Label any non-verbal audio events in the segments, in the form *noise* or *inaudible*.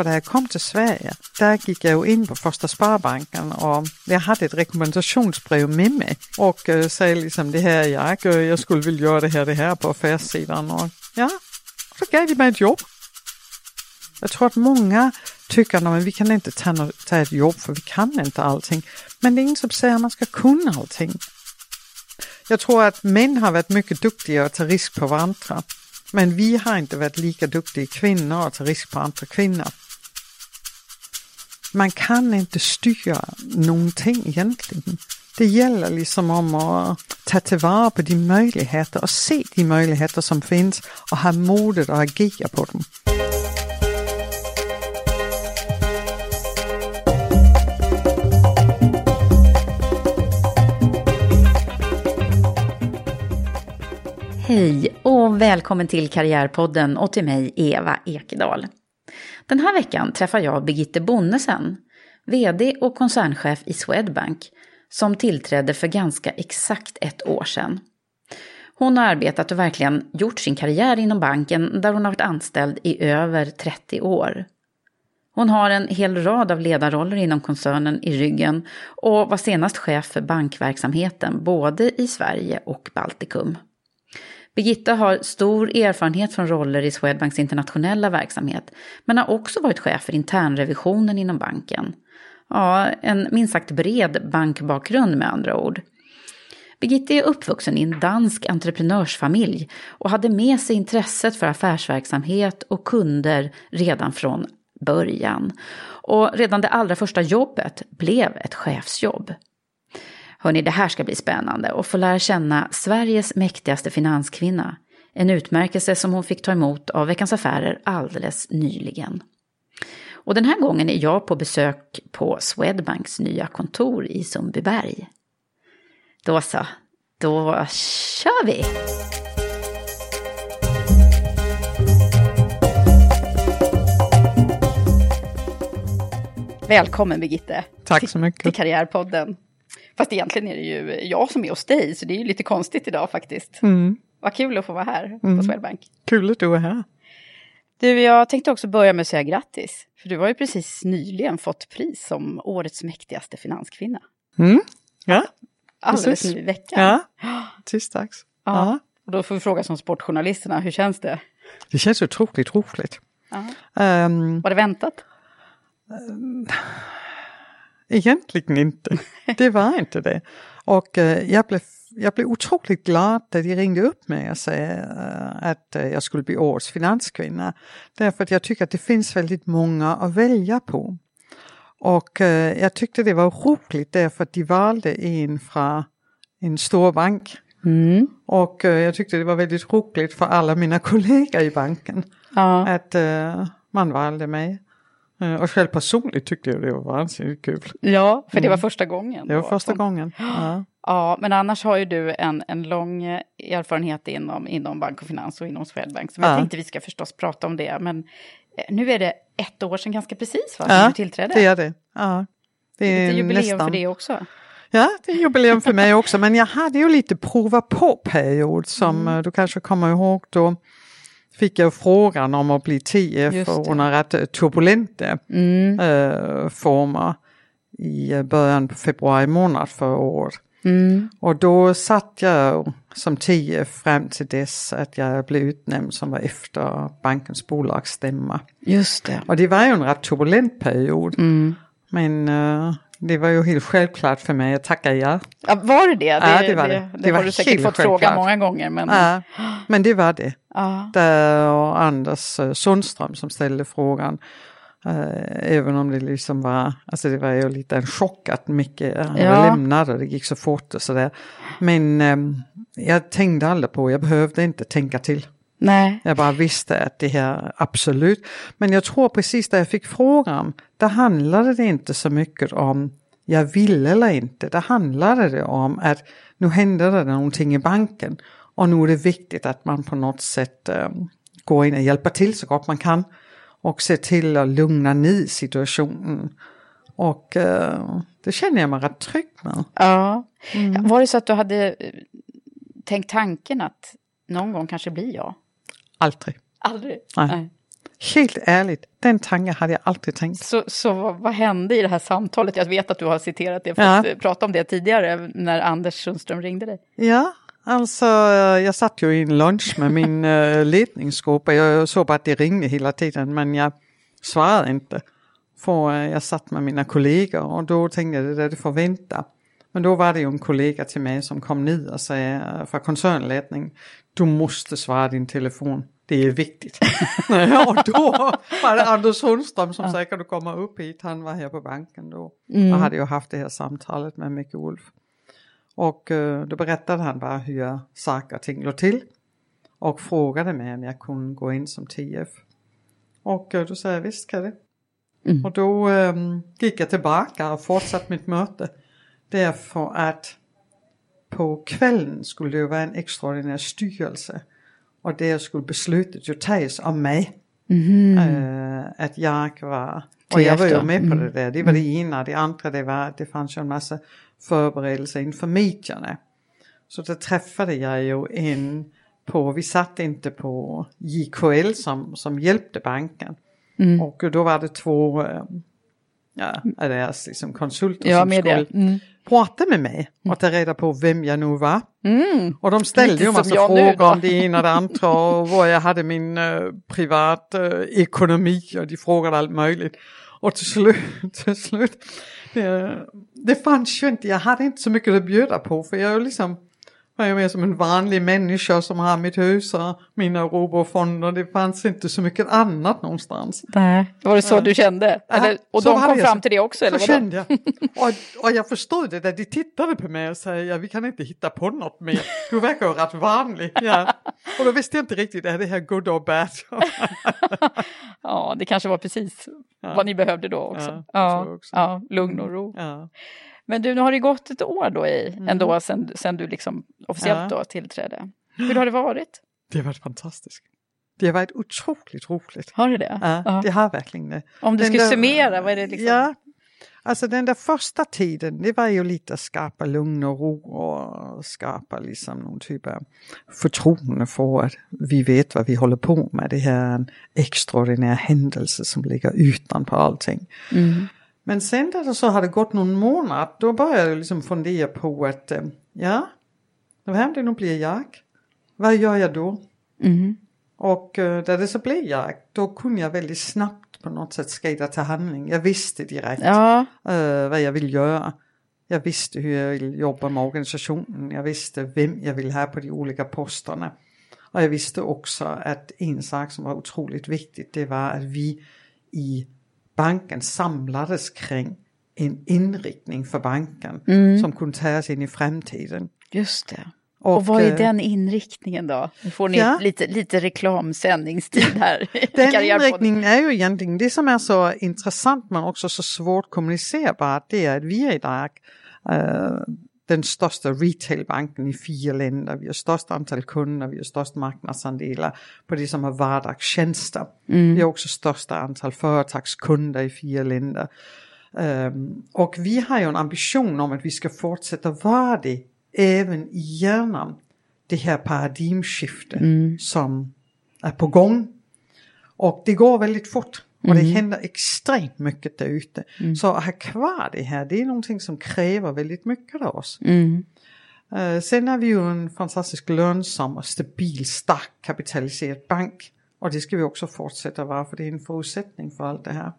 För när jag kom till Sverige, där gick jag ju in på Första Sparbanken och jag hade ett rekommendationsbrev med mig och äh, øh, sa liksom det här jag, øh, jag skulle vilja göra det här, det här på affärssidan och ja, så gav de mig ett jobb. Jag tror att många tycker att vi kan inte ta, ta ett jobb för vi kan inte allting. Men det är ingen som säger att man ska kunna allting. Jag tror att män har varit mycket duktiga att ta risk på varandra. Men vi har inte varit lika duktiga kvinnor att ta risk på andra kvinnor. Man kan inte styra någonting egentligen. Det gäller liksom om att ta tillvara på de möjligheter och se de möjligheter som finns och ha modet att agera på dem. Hej och välkommen till Karriärpodden och till mig Eva Ekedal. Den här veckan träffar jag Birgitte Bonnesen, VD och koncernchef i Swedbank, som tillträdde för ganska exakt ett år sedan. Hon har arbetat och verkligen gjort sin karriär inom banken där hon har varit anställd i över 30 år. Hon har en hel rad av ledarroller inom koncernen i ryggen och var senast chef för bankverksamheten både i Sverige och Baltikum. Birgitta har stor erfarenhet från roller i Swedbanks internationella verksamhet, men har också varit chef för internrevisionen inom banken. Ja, en minst sagt bred bankbakgrund med andra ord. Birgitta är uppvuxen i en dansk entreprenörsfamilj och hade med sig intresset för affärsverksamhet och kunder redan från början. Och redan det allra första jobbet blev ett chefsjobb. Hörni, det här ska bli spännande och få lära känna Sveriges mäktigaste finanskvinna. En utmärkelse som hon fick ta emot av Veckans Affärer alldeles nyligen. Och den här gången är jag på besök på Swedbanks nya kontor i Sundbyberg. Då så, då kör vi! Välkommen Birgitte! Tack så mycket! Till Karriärpodden. Fast egentligen är det ju jag som är hos dig, så det är ju lite konstigt idag faktiskt. Mm. Vad kul att få vara här Mm. på Swedbank. Kul att du är här. Du, jag tänkte också börja med att säga grattis. För du har ju precis nyligen fått pris som årets mäktigaste finanskvinna. Mm. Ja, Alldeles Precis. nu i veckan. ja. tisdags. Ja. Ja. Och då får vi fråga som sportjournalisterna, hur känns det? Det känns otroligt roligt. Ja. Ehm, Var det väntat? Egentligen inte. Det var inte det. Och eh, jag, blev, jag blev otroligt glad när de ringde upp mig och sa eh, att eh, jag skulle bli årets finanskvinna. Därför att jag tycker att det finns väldigt många att välja på. Och jag tyckte det var roligt därför att de valde en från en stor bank. Mm. Och jag tyckte det var väldigt roligt för alla mina kollegor i banken Ja. att man valde mig. Eh, Och själv personligt tyckte jag det var vansinnigt kul. Ja, för det var första gången. Det var första gången. *gasps* Ja. Ja, men annars har ju du en, en lång eh, erfarenhet inom, inom bank och finans och inom Swedbank. Så Ja. jag tänkte vi ska förstås prata om det. Men eh, nu är det ett år sedan ganska precis va, Ja, du tillträdde. det är det. Ja. Det är Lite jubileum nästan... för det också. Ja, det är jubileum för *laughs* mig också, men jag hade ju lite prova på-period som Mm. du kanske kommer ihåg då fick jag frågan om att bli TF. Mm. under rätt turbulenta eh, former i början på februari månad förra året. Mm. Och då satt jag som TF fram till dess att jag blev utnämnd som var efter bankens bolagsstämma. Just det. Och det var ju en rätt turbulent period. Mm. Men eh, det var ju helt självklart för mig att tacka ja. Ja, var det det? Ja, det var det. Det, Det var har du säkert fått fråga självklart. många gånger. Men, Ja, men det var det. ja. Där och Anders eh, Sundström som ställde frågan. Eh, även om det liksom var, alltså det var ju lite en chock att Micke han Ja. var lämnad och det gick så fort och sådär. Men ehm, jag tänkte aldrig på, jag behövde inte tänka till. Nej. Jag bara visste att det här, absolut. Men jag tror precis där jag fick frågan, där handlade det inte så mycket om jag ville eller inte. Det handlade det om att nu hände det någonting i banken och nu är det viktigt att man på något sätt eh, går in och hjälper till så gott man kan och ser till att lugna ner situationen. Och eh, det känner jag mig rätt trygg med. Ja. Mm. Var det så att du hade eh, tänkt tanken att någon gång kanske blir jag? Aldrig. Aldrig? Nej. Helt ärligt, den tanken hade jag aldrig tänkt. Så, så vad, vad hände i det här samtalet? Jag vet att du har citerat det, fått Ja. ja. prata om det tidigare när Anders Sundström ringde dig. Ja, alltså eh, jag satt ju i en lunch med min uh, *laughs* ledningsgrupp och jag såg bara att det ringde hela tiden men jag svarade inte. För eh, jag satt med mina kollegor och då tänkte jag det där det får vänta. Men då var det ju en kollega till mig som kom ner och sa eh, från koncernledning, du måste svara din telefon, det är viktigt. *laughs* och då var det Anders Sundström som säkert kommer upp hit, han var här på banken då och hade ju haft det här samtalet med Micke Wolf. Och eh, då berättade han bara hur saker och ting låg till. Och frågade mig om jag kunde gå in som TF. Och eh, då sa jag visst kan det. Och då eh, gick jag tillbaka och fortsatte mitt möte. Därför att på kvällen skulle det ju vara en extraordinär styrelse. Och där skulle beslutet ju tas om mig. Eh, att jag var, och jag var ju med på det där. Det var det ena. Det andra det var att det fanns ju en massa förberedelser inför medierna. Så då träffade jag ju en på, vi satt inte på JKL som, som hjälpte banken. Och då var det två eh, ja, av deras liksom konsulter Ja, som skulle Mm. Prata med mig och ta reda på vem jag nu var. Och de ställde ju massa frågor om det ena och det andra och var jag hade min eh, privat eh, ekonomi och de frågade allt möjligt. Och till slut, *laughs* till slut det, det fanns ju inte, jag hade inte så mycket att bjuda på för jag är liksom jag mer som en vanlig människa som har mitt hus och mina robofonder. Det fanns inte så mycket annat någonstans. Nej. Var det så du kände? Ja, Eller, och så de kom fram till det också? Eller Så vadå? kände jag. Och, och jag förstod det där de tittade på mig och sa ja, vi kan inte hitta på något mer. Du verkar ju rätt vanlig. Ja. Och då visste jag inte riktigt, är det här good or bad? Ja, det kanske var precis vad ni behövde då också. Ja, Ja, också. ja, lugn och ro. Men du, nu har det gått ett år då i, ändå sen, sen du liksom officiellt Mm. Ja. då tillträdde. Hur har det varit? Det har varit fantastiskt. Det har varit otroligt roligt. Har det det? Ja, Ja. det har verkligen det. Om du Den skulle där- summera, vad är det liksom? Ja, alltså den där första tiden, det var ju lite att skapa lugn och ro och skapa liksom någon typ av förtroende för att vi vet vad vi håller på med. Det här är en extraordinär händelse som ligger utanpå allting. Mm. Men sen när det så hade gått någon månad, då började jag liksom fundera på att, eh, ja, vem det nu blir jag? Vad gör jag då? Mm. Och eh, där det så blev jag, då kunde jag väldigt snabbt på något sätt skrida till handling. Jag visste direkt Ja, eh, vad jag vill göra. Jag visste hur jag vill jobba med organisationen. Jag visste vem jag vill ha på de olika posterna. Och jag visste också att en sak som var otroligt viktigt det var att vi i banken samlades kring en inriktning för banken som kunde ta oss in i framtiden. just det. Och, vad är eh, den inriktningen då? Nu får ni Ja. lite, lite reklamsändningstid här. *laughs* Den inriktningen är ju egentligen det som är så intressant men också så svårt kommunicerbart. Det är att vi idag eh, den största retailbanken i fyra länder. Vi har störst antal kunder, vi har störst marknadsandelar på det som är vardagstjänster. Vi har också största antal företagskunder i fyra länder. Ehm, och vi har ju en ambition om att vi ska fortsätta vara det även genom det här paradigmskiftet som är på gång. Och det går väldigt fort. Och det händer extremt mycket där ute. Så att ha kvar det här, det är någonting som kräver väldigt mycket av oss. Eh, sen är vi ju en fantastiskt lönsam och stabil, stark kapitaliserad bank. Och det ska vi också fortsätta vara för det är en förutsättning för allt det här.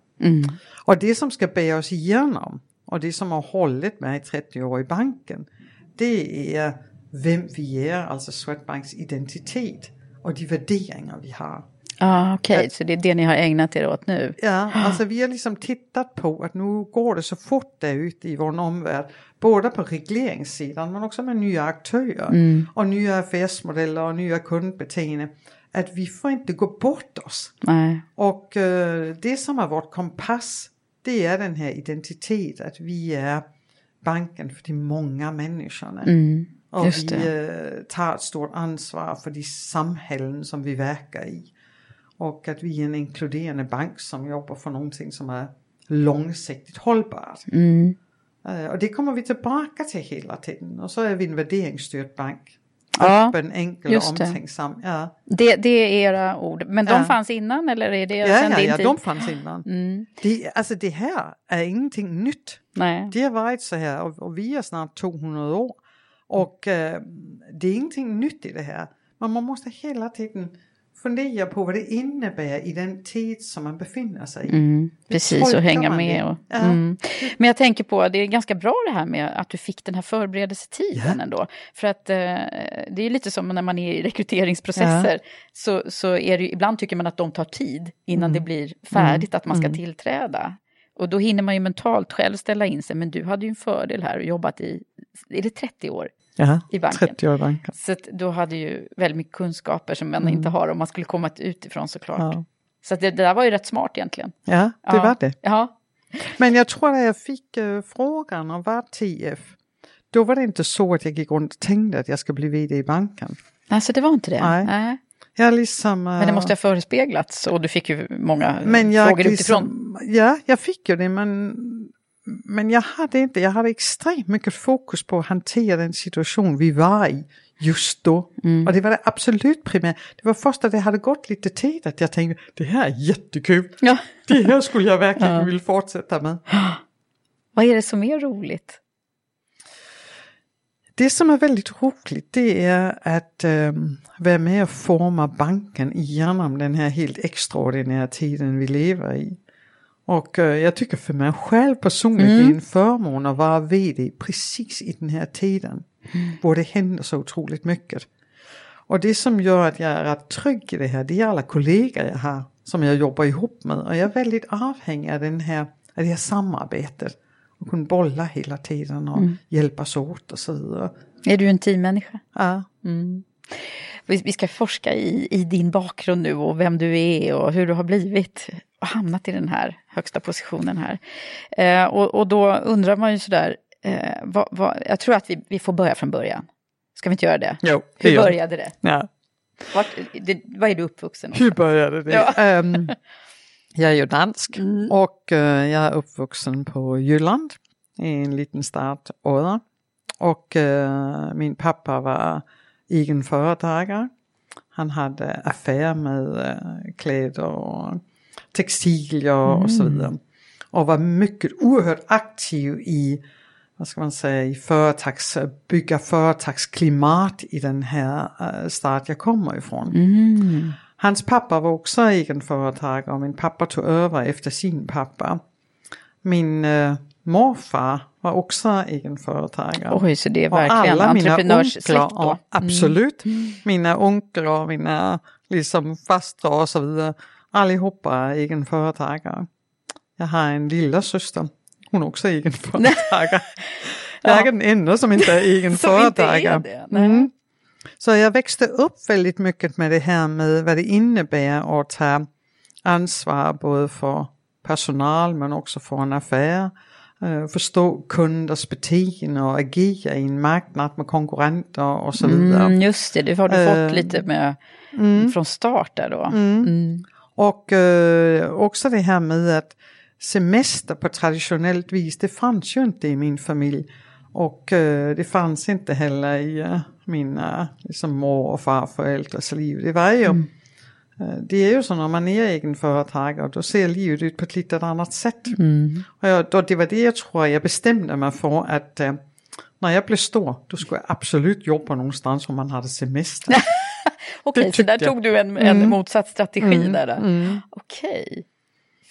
Och det som ska bära oss igenom och det som har hållit mig i 30 år i banken det är vem vi är, alltså Swedbanks identitet och de värderingar vi har. Ah, Okej, så det är det ni har ägnat er åt nu? Ja, *gasps* alltså vi har liksom tittat på att nu går det så fort där ute i vår omvärld. Både på regleringssidan men också med nya aktörer och nya affärsmodeller och nya kundbeteenden. Att vi får inte gå bort oss. Nej. Och eh, det som är vårt kompass det är den här identitet att vi är banken för de många människorna. och just vi eh, tar ett stort ansvar för de samhällen som vi verkar i. Och att vi är en inkluderande bank som jobbar för någonting som är långsiktigt hållbart. Eh, och det kommer vi tillbaka till hela tiden. Och så är vi en värderingsstyrd bank. Ja, Öppen, enkel och omtänksam. Ja, Det, det är era ord. Men de Ja. fanns innan eller är det ja, sen ja, din ja tid? de fanns innan. Det, alltså det här är ingenting nytt. Nej. Det har varit så här och, och vi är snart 200 år. Och eh, det är ingenting nytt i det här. Men man måste hela tiden fundera på vad det innebär i den tid som man befinner sig i. Hur Precis, och hänga med. Och, Ja. mm. Men jag tänker på, det är ganska bra det här med att du fick den här förberedelsetiden Ja. ändå. För att eh, det är lite som när man är i rekryteringsprocesser. Så, så är det ibland tycker man att de tar tid innan Mm. det blir färdigt att man ska tillträda. Och då hinner man ju mentalt själv ställa in sig. Men du hade ju en fördel här och jobbat i, är det 30 år? Ja, i banken. 30 år i banken. Så du hade ju väldigt mycket kunskaper som man inte har om man skulle komma utifrån såklart. Mm. Ja. Så det, det där var ju rätt smart egentligen. Ja, det Ja. var det. Ja, Men jag tror att jag fick uh, frågan om var TF. Då var det inte så att jag gick runt och tänkte att jag ska bli vd i banken. alltså det var inte det. Nej. Jag liksom, Men det eh, måste ha förespeglats och du fick ju många Men jag frågor liksom, utifrån. Ja, jag fick ju det men, men jag hade inte, jag hade extremt mycket fokus på att hantera den situation vi var i just då. Mm. Och det var det absolut primära. Det var först att det hade gått lite tid att jag tänkte det här är jättekul. Ja. Det här skulle jag verkligen *laughs* vilja fortsätta med. *gasps* Vad är det som är roligt? Det som är väldigt roligt det är att um, vara med och forma banken genom den här helt extraordinära tiden vi lever i. Och eh, jag tycker för mig själv personligen det är en förmån att vara vd precis i den här tiden. Hvor det händer så otroligt mycket. Och det som gör att jag är rätt trygg i det här det är alla kollegor jag har som jag jobbar ihop med. Och jag är väldigt avhängig av, den här, av det här samarbetet. Och kunna bolla hela tiden och hjälpas åt och så vidare. Är du en teammänniska? Ja. Vi, vi ska forska i, i din bakgrund nu och vem du är och hur du har blivit och hamnat i den här högsta positionen här. Eh, och, och då undrar man ju sådär, eh, vad, vad, jag tror att vi, vi får börja från början. Ska vi inte göra det? Jo, det Hur började det? ja. Vart, det? Var är du uppvuxen? Hur började det? Ja. Ehm, *laughs* jag är ju dansk och eh, jag är uppvuxen på Jylland i en liten stad, Odder. Och eh, min pappa var egen företagare. Han hade affär med eh, kläder och textilier och så vidare. Och var mycket oerhört aktiv i vad ska man säga, i företags, bygga företagsklimat i den här uh, stad jag kommer ifrån. Hans pappa var också egenföretagare och min pappa tog över efter sin pappa. Min uh, morfar var också egenföretagare. Oj, så det är Och verkligen alla mina entreprenörssläkt onklar, då? Mm. ja, absolut. Mina onklar och mina liksom fastrar och så vidare. Allihopa är egenföretagare. Jag har en lilla syster. Hon är också egenföretagare. *laughs* Jag är den enda som inte är *laughs* Som inte är egenföretagare. det? Mm. Så jag växte upp väldigt mycket med det här med vad det innebär att ta ansvar både för personal men också för en affär. Eh, förstå kunders beteende och agera i en marknad med konkurrenter och så vidare. Mm, just det, det har du fått lite med från start där då. Mm. Och eh, också det här med att semester på traditionellt vis, det fanns ju inte i min familj. Och eh, det fanns inte heller i eh, mina liksom, mor och farföräldrars liv. Det var ju, eh, det är ju så när man är egenföretagare, då ser livet ut på ett lite annat sätt. Och jag, då, det var det jag tror jag bestämde mig för att eh, när jag blev stor, då skulle jag absolut jobba någonstans om man hade semester. *laughs* Okej, det så där jag. tog du en, en motsatt strategi där. då. Okej.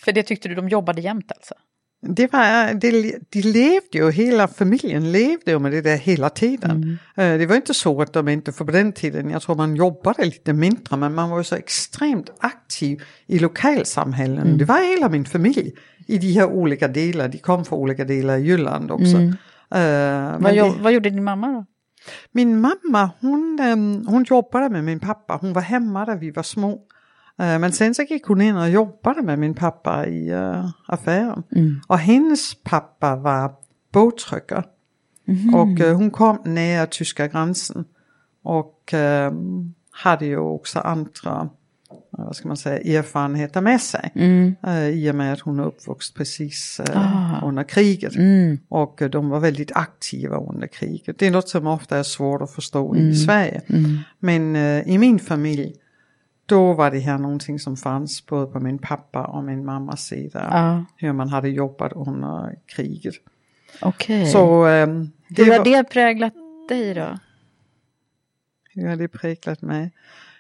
För det tyckte du de jobbade jämt alltså? Det var, de, de levde ju, hela familjen levde ju med det där hela tiden. Eh, Det var inte så att de inte, för på den tiden, jag tror man jobbade lite mindre, men man var ju så extremt aktiv i lokalsamhällen. Det var hela min familj i de här olika delar, de kom från olika delar i Jylland också. Eh, men Vad, det- vad gjorde din mamma då? min mamma hon, ehm, hon jobbade med min pappa, hon var hemma när vi var små. Eh, Men sen så gick hon in och jobbade med min pappa i eh, affären. Och hennes pappa var båttryckare. Och eh, hon kom nära tyska gränsen. Och ehm, hade ju också andra vad ska man säga, erfarenheter med sig. Eh, I och med att hon är uppvuxen precis eh, under kriget. Och eh, de var väldigt aktiva under kriget. Det är något som ofta är svårt att förstå i Sverige. Men eh, i min familj, då var det här någonting som fanns både på min pappa och min mammas sida. Ja. Hur man hade jobbat under kriget. Okej. Så ehm, det Hur har var, det präglat dig då? hur har det präglat mig?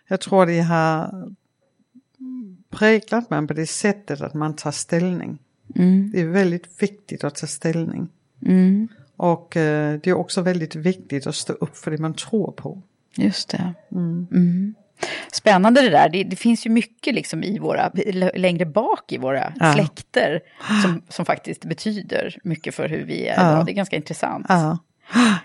Jag tror det har präglat mig på det sättet att man tar ställning. Mm. Det är väldigt viktigt att ta ställning. Mm. Och eh, det är också väldigt viktigt att stå upp för det man tror på. Just det. Mm. Spännande det där. Det, det finns ju mycket liksom i våra, längre bak i våra Ja. släkter som, som faktiskt betyder mycket för hur vi är Ja. idag. Det är ganska intressant. Ja.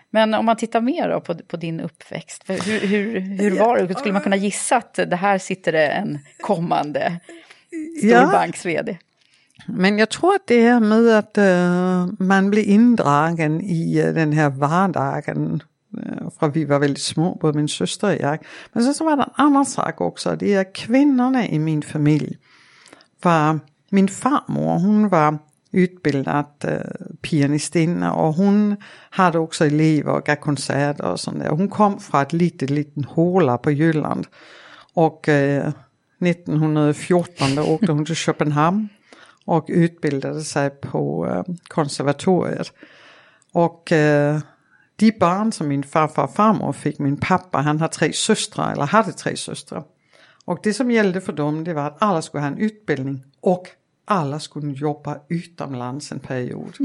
Men om man tittar mer då på, på din uppväxt, hur, hur, hur var det? Skulle man kunna gissa att det här sitter det en kommande storbanks-vd? Men jag tror att det är med att eh, man blir indragen i eh, den här vardagen. Øh, För vi var väldigt små, både min syster och jag. Men sen så var det en annan sak också. Det är kvinnorna i min familj. Var, min farmor hon var utbildad eh, øh, pianistinna och hon hade också elever och gav konserter och sånt där. Hon kom från ett litet, liten håla på Jylland. Och øh, eh, 1914 då åkte hon till Köpenhamn och utbildade sig på eh, konservatoriet. Och eh, de barn som min farfar och farmor fick, min pappa, han har tre systrar, eller hade tre systrar. Och det som gällde för dem, det var att alla skulle ha en utbildning och alla skulle jobba utomlands en period.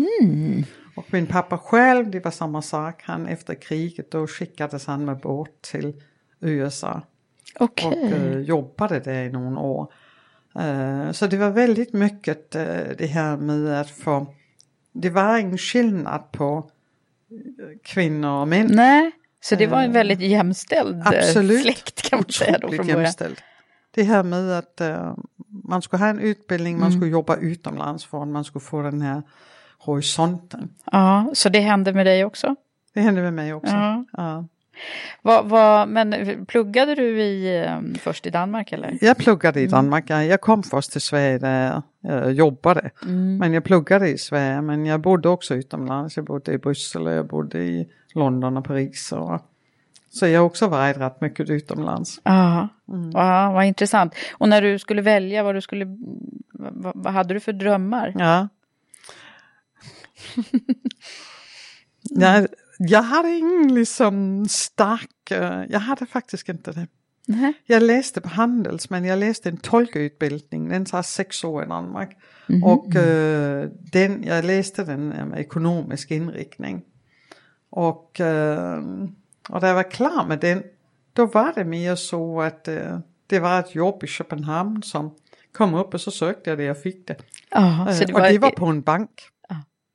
Och min pappa själv, det var samma sak. Han efter kriget, då skickades han med båt till USA Okej. och eh, jobbade där i några år. Eh, så det var väldigt mycket eh, det här med att få, det var ingen skillnad på kvinnor och män. Nej, så det var en väldigt jämställd eh, Absolut. släkt kan man säga då från början. jämställd. Det här med att eh, man skulle ha en utbildning, man Mm. skulle jobba utomlands för att man skulle få den här horisonten. Ja, så det hände med dig också? Det hände med mig också. Ja. Ja. Vad, vad, men pluggade du i, eh, först i Danmark eller? Jag pluggade i Danmark, jag, jag kom först till Sverige där jag eh, jobbade. Men jag pluggade i Sverige, men jag bodde också utomlands. Jag bodde i Bryssel och jag bodde i London och Paris. Och, så jag har också varit rätt mycket utomlands. Ja, Mm. ja vad intressant. Och när du skulle välja vad du skulle, vad, vad hade du för drömmar? Ja. *laughs* jag, jag hade ingen liksom stark, eh, jag hade faktiskt inte det. Nej. Jag läste på Handels men jag läste en tolkutbildning, den tar sex år i Danmark. Och eh, den, jag läste den med ekonomisk inriktning. Och, eh, och när jag var klar med den, då var det mer så att eh, det var ett jobb i Köpenhamn som kom upp och så sökte jag det och fick det. Eh, det och var, det var på en bank.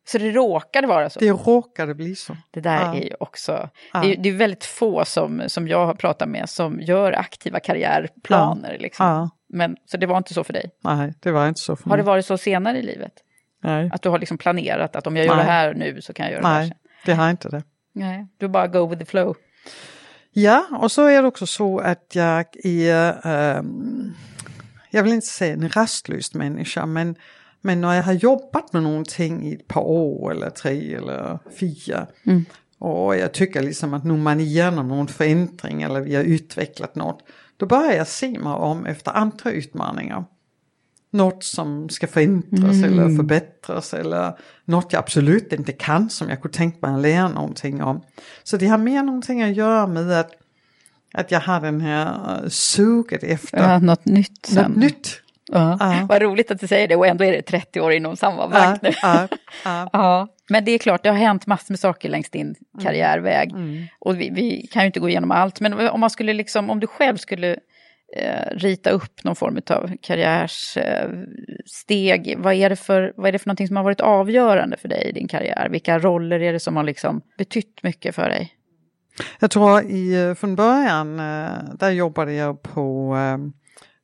Så det råkade vara så? Det råkade bli så. Det där Ja. är ju också... Ja. Det, är, det är väldigt få som, som jag har pratat med som gör aktiva karriärplaner. Liksom. Ja. Men, så det var inte så för dig? Nej, det var inte så för Har mig. det varit så senare i livet? Nej, Att du har liksom planerat att om jag gör Nej. det här nu så kan jag göra det här nej sen? det har inte det. Nej, du bara go with the flow. Ja, och så är det också så att jag är, ehm, jag vill inte säga en rastlös människa, men, men när jag har jobbat med någonting i ett par år eller tre eller fyra och jag tycker liksom att nu man igenom någon förändring eller vi har utvecklat något, då börjar jag se mig om efter andra utmaningar. Något som ska förändras eller förbättras eller något jag absolut inte kan som jag kunde tänka mig att lära någonting om. Så det har mer någonting att göra med att, att jag har den här eh, suget efter Ja, något nytt sen. något nytt. Ja. Ja. Vad roligt att du säger det och ändå är det 30 år inom samma bank nu. *laughs* Ja, men det är klart, det har hänt massor med saker längs din karriärväg. Mm. Och vi, vi kan ju inte gå igenom allt, men om man skulle liksom, om du själv skulle eh, rita upp någon form av karriärssteg, eh, vad, är det för, vad är det för någonting som har varit avgörande för dig i din karriär? Vilka roller är det som har liksom betytt mycket för dig? Jag tror i, eh, från början, eh, där jobbade jag på eh,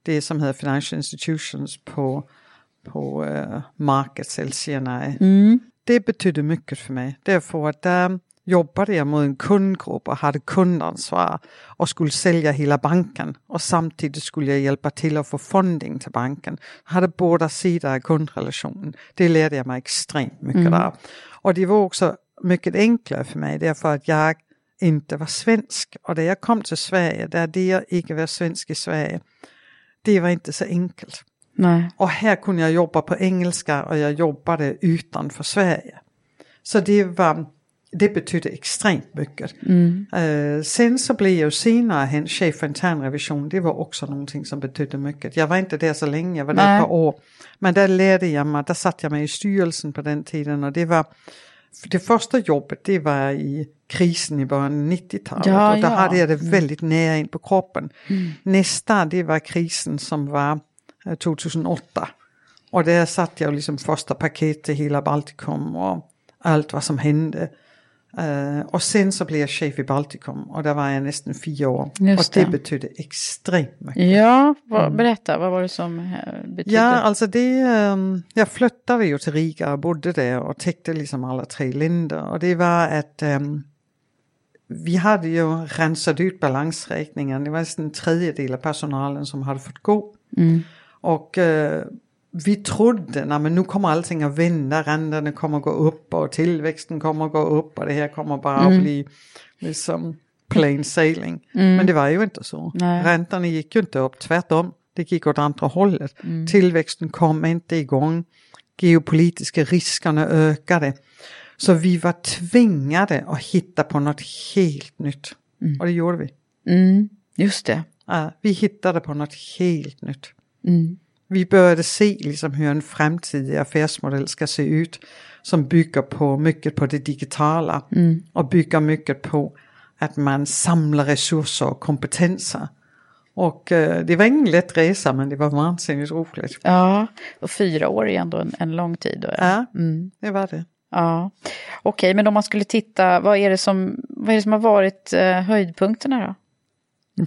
det som heter Financial Institutions på, på eh, Markets LCNI. Det betydde mycket för mig. Därför att där jobbade jag mot en kundgrupp och hade kundansvar och skulle sälja hela banken och samtidigt skulle jag hjälpa till att få funding till banken. Jag hade båda sidor av kundrelationen. Det lärde jag mig extremt mycket där. Och det var också mycket enklare för mig därför att jag inte var svensk. Och när jag kom till Sverige, där det jag inte var svensk i Sverige, det var inte så enkelt. Nej. Och här kunde jag jobba på engelska och jag jobbade utanför Sverige. Så det var, det betydde extremt mycket. Eh, sen så blev jag senare chef för internrevision, det var också någonting som betydde mycket. Jag var inte där så länge, jag var där ett par år. Men där lärde jag mig, där satt jag mig i styrelsen på den tiden och det var det första jobbet det var i krisen i början av 90-talet Ja, och då ja. hade jag det väldigt nära in på kroppen. Nästa det var krisen som var eh, 2008. Och där satt jag liksom första paket till hela Baltikum och allt vad som hände. Eh, och sen så blev jag chef i Baltikum och där var jag nästan fyra år. Just och det, det. betydde extremt mycket. Ja, vad, berätta, vad var det som eh, betydde? Ja, alltså det, ehm, jag flyttade ju till Riga och bodde där och täckte liksom alla tre länder. Och det var att ehm, vi hade ju rensat ut balansräkningen. Det var nästan en tredjedel av personalen som hade fått gå. Och eh, vi trodde, nej men nu kommer allting att vända, räntorna kommer att gå upp och tillväxten kommer att gå upp och det här kommer bara att bli liksom plain sailing. Men det var ju inte så. Nej. Räntorna gick ju inte upp, tvärtom. Det gick åt andra hållet. Tillväxten kom inte igång. Geopolitiska riskerna ökade. Så vi var tvingade att hitta på något helt nytt. Och det gjorde vi. Mm, just det. Ja, vi hittade på något helt nytt. Mm. Vi började se liksom hur en framtidig affärsmodell ska se ut som bygger på mycket på det digitala och bygger mycket på att man samlar resurser och kompetenser. Och eh, det var ingen lätt resa men det var vansinnigt roligt. Ja, och fyra år är ändå en, en lång tid. Då, ja. Mm. det var det. Ja, okej, men om man skulle titta, vad är det som, vad är det som har varit eh, höjdpunkterna då?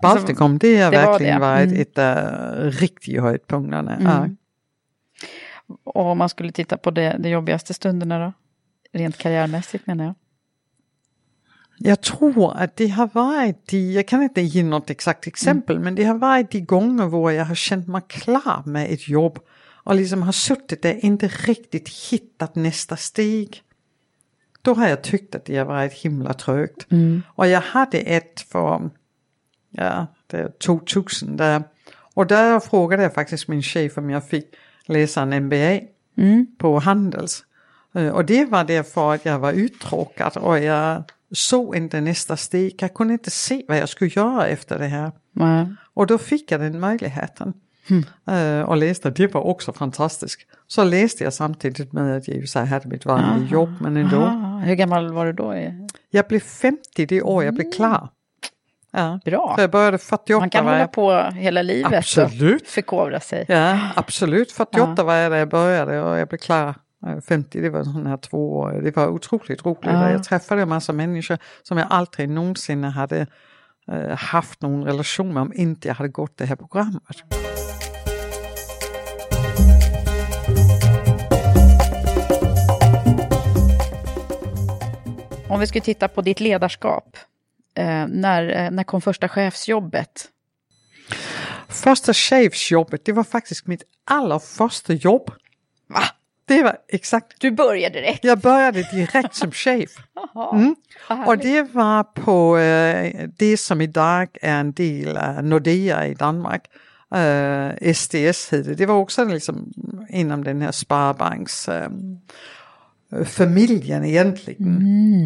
Baltikum det har det var verkligen det. varit Mm. ett uh, riktigt höjdpunkterna. Ja. Och om man skulle titta på det, de jobbigaste stunderna då? Rent karriärmässigt menar jag. Jag tror att det har varit de, jag kan inte ge något exakt exempel, men det har varit de gånger hvor jag har känt mig klar med ett jobb och liksom har suttit där inte riktigt hittat nästa steg. Då har jag tyckt att det har varit himla trögt. Och jag hade ett för, ja, det är 2000 där, och där frågade jag faktiskt min chef om jag fick läsa en MBA på Handels. Och det var därför att jag var uttråkad och jag såg inte nästa steg. Jag kunde inte se vad jag skulle göra efter det här. Nej. Och då fick jag den möjligheten. Eh, och läste, det var också fantastiskt. Så läste jag samtidigt med att jag så här hade mitt vanliga jobb, men ändå. Ah, hur gammal var du då? Jag blev 50 det år jag blev klar. Ja. Bra. Så jag började 48 Man kan hålla på hela livet Absolut. och förkovra sig. Ja, absolut. 48 var jag där jag började och jag blev klar eh, 50, det var sån här två år. Det var otroligt roligt. Ja. Jag träffade en massa människor som jag aldrig någonsin hade eh, haft någon relation med om inte jag hade gått det här programmet. Om vi skulle titta på ditt ledarskap. Eh, när, eh, när kom första chefsjobbet? Första chefsjobbet, det var faktiskt mitt allra första jobb. Va? Det var exakt. Du började direkt? Jag började direkt som chef. *laughs* Mm. Och det var på eh, det som idag är en del av Nordea i Danmark. Eh, SDS hette det. Det var också liksom inom den här Sparbanks eh, familjen egentligen.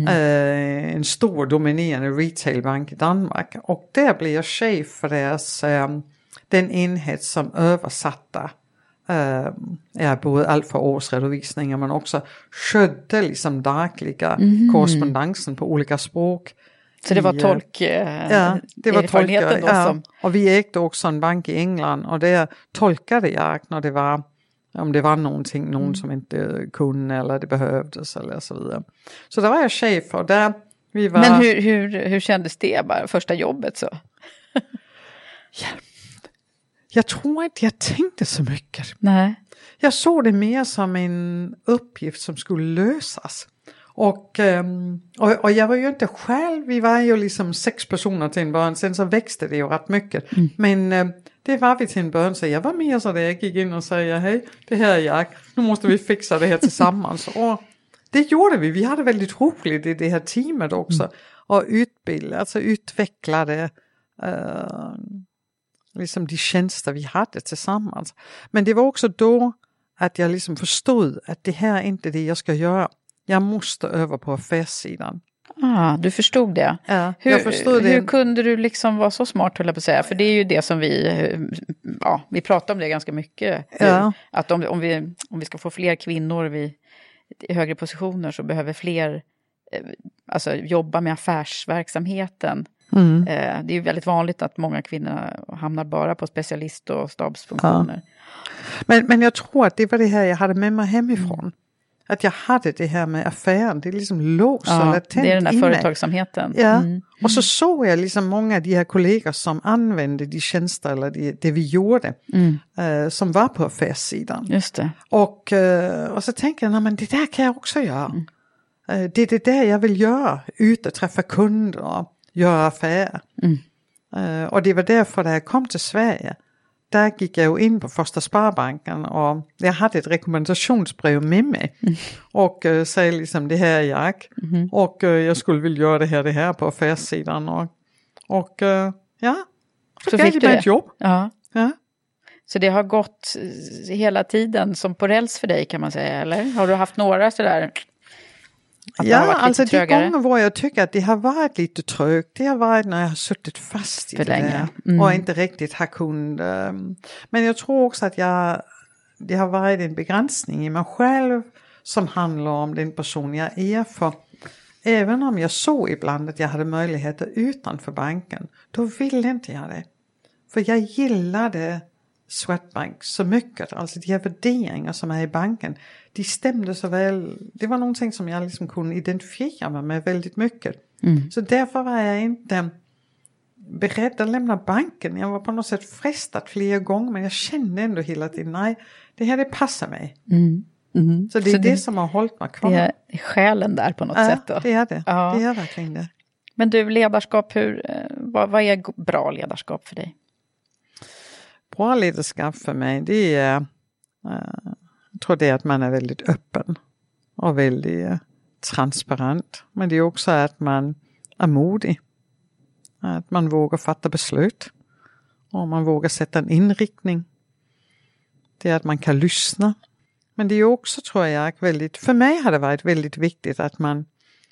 Eh, en stor dominerande retailbank i Danmark. Och där blev jag chef för deras, eh, den enhet som översatte eh, ja, både allt för årsredovisningar men också skötte liksom dagliga korrespondensen på olika språk. Så det var eh, tolk, eh, Ja, det var tolkar. då Ja. som... Och vi ägde också en bank i England och där tolkade jag när det var om det var någonting, Mm. någon som inte kunde eller det behövdes eller så vidare. Så där var jag chef och där vi var... Men hur, hur, hur kändes det, bara första jobbet så? *laughs* Jag tror inte jag tänkte så mycket. Nej. Jag såg det mer som en uppgift som skulle lösas. Och, ehm, och, och jag var ju inte själv, vi var ju liksom sex personer till en början, sen så växte det ju rätt mycket. Men eh, det var vi till en början, så jag var mer så där jag gick in och sa hej, det här är jag, nu måste vi fixa det här tillsammans. *laughs* och det gjorde vi, vi hade väldigt roligt i det här teamet också. Och utbilda, alltså utvecklade eh, liksom de tjänster vi hade tillsammans. Men det var också då att jag liksom förstod att det här är inte det jag ska göra. Jag måste över på affärssidan. Ah, du förstod det. Ja, Hur, förstod det. hur kunde du liksom vara så smart, höll jag på att säga? För det är ju det som vi, eh, ja, vi pratar om det ganska mycket. Ja. Att om, om, vi, om vi ska få fler kvinnor vid, i högre positioner så behöver fler eh, alltså, jobba med affärsverksamheten. Mm. Eh, det är ju väldigt vanligt att många kvinnor hamnar bara på specialist och stabsfunktioner. Men, men jag tror att det var det här jag hade med mig hemifrån. Att jag hade det här med affären, det liksom låg så Ja, latent det är den där i mig. företagsamheten. Ja, Mm. och så såg jag liksom många av de här kollegor som använde de tjänster eller det, det vi gjorde Mm. eh, som var på affärssidan. Just det. Och, eh, och så tänker jag, "Nej, men det där kan jag också göra. Mm. Eh, Det är det där jag vill göra, ut och träffa kunder och göra affärer. Mm. Och det var därför när jag kom till Sverige, där gick jag ju in på Första Sparbanken och jag hade ett rekommendationsbrev med mig. Mm. Och uh, säger liksom det här är jag. Mm-hmm. Och eh, jag skulle vilja göra det här, det här på affärssidan. Och, och eh, ja, så, Så fick de du ett jobb. Ja. Ja. Så det har gått hela tiden som på räls för dig kan man säga, eller? Har du haft några sådär? Ja, alltså de gånger var jag tycker att det har varit lite trögt, det har varit när jag har suttit fast i För det länge. där Mm. och inte riktigt har kunnat. ehm, Men jag tror också att jag, det har varit en begränsning i mig själv som handlar om den person jag är. För även om jag såg ibland att jag hade möjligheter utanför banken, då ville inte jag det. För jag gillade Swedbank så mycket, alltså de här värderingar som är i banken, de stämde så väl. Det var någonting som jag liksom kunde identifiera mig med väldigt mycket. Så därför var jag inte beredd att lämna banken. Jag var på något sätt frestad flera gånger men jag kände ändå hela tiden, nej, det här det passar mig. Så det är Så det, det- som har hållit mig kvar. Det är själen där på något ja, sätt då. det är det. Ja. Det är verkligen det. Men du, ledarskap, hur, eh, vad, vad är bra ledarskap för dig? Ledarskap för mig det är, eh, jag tror det är att man är väldigt öppen och väldigt eh, transparent. Men det är också att man är modig. Att man vågar fatta beslut. Och man vågar sätta en inriktning. Det är att man kan lyssna. Men det är också tror jag väldigt, för mig har det varit väldigt viktigt att man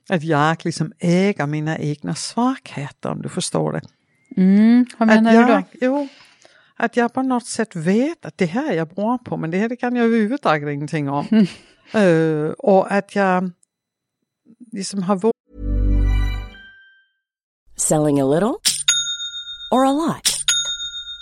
att jag liksom äger mina egna svagheter om du förstår det. Mm, vad menar att du jag, då? Jo, att jag på något sätt vet att det här är jag bra på men det här det kan jag överhuvudtaget ingenting om. *laughs* Eh, och att jag liksom har vågat Selling a little or a lot?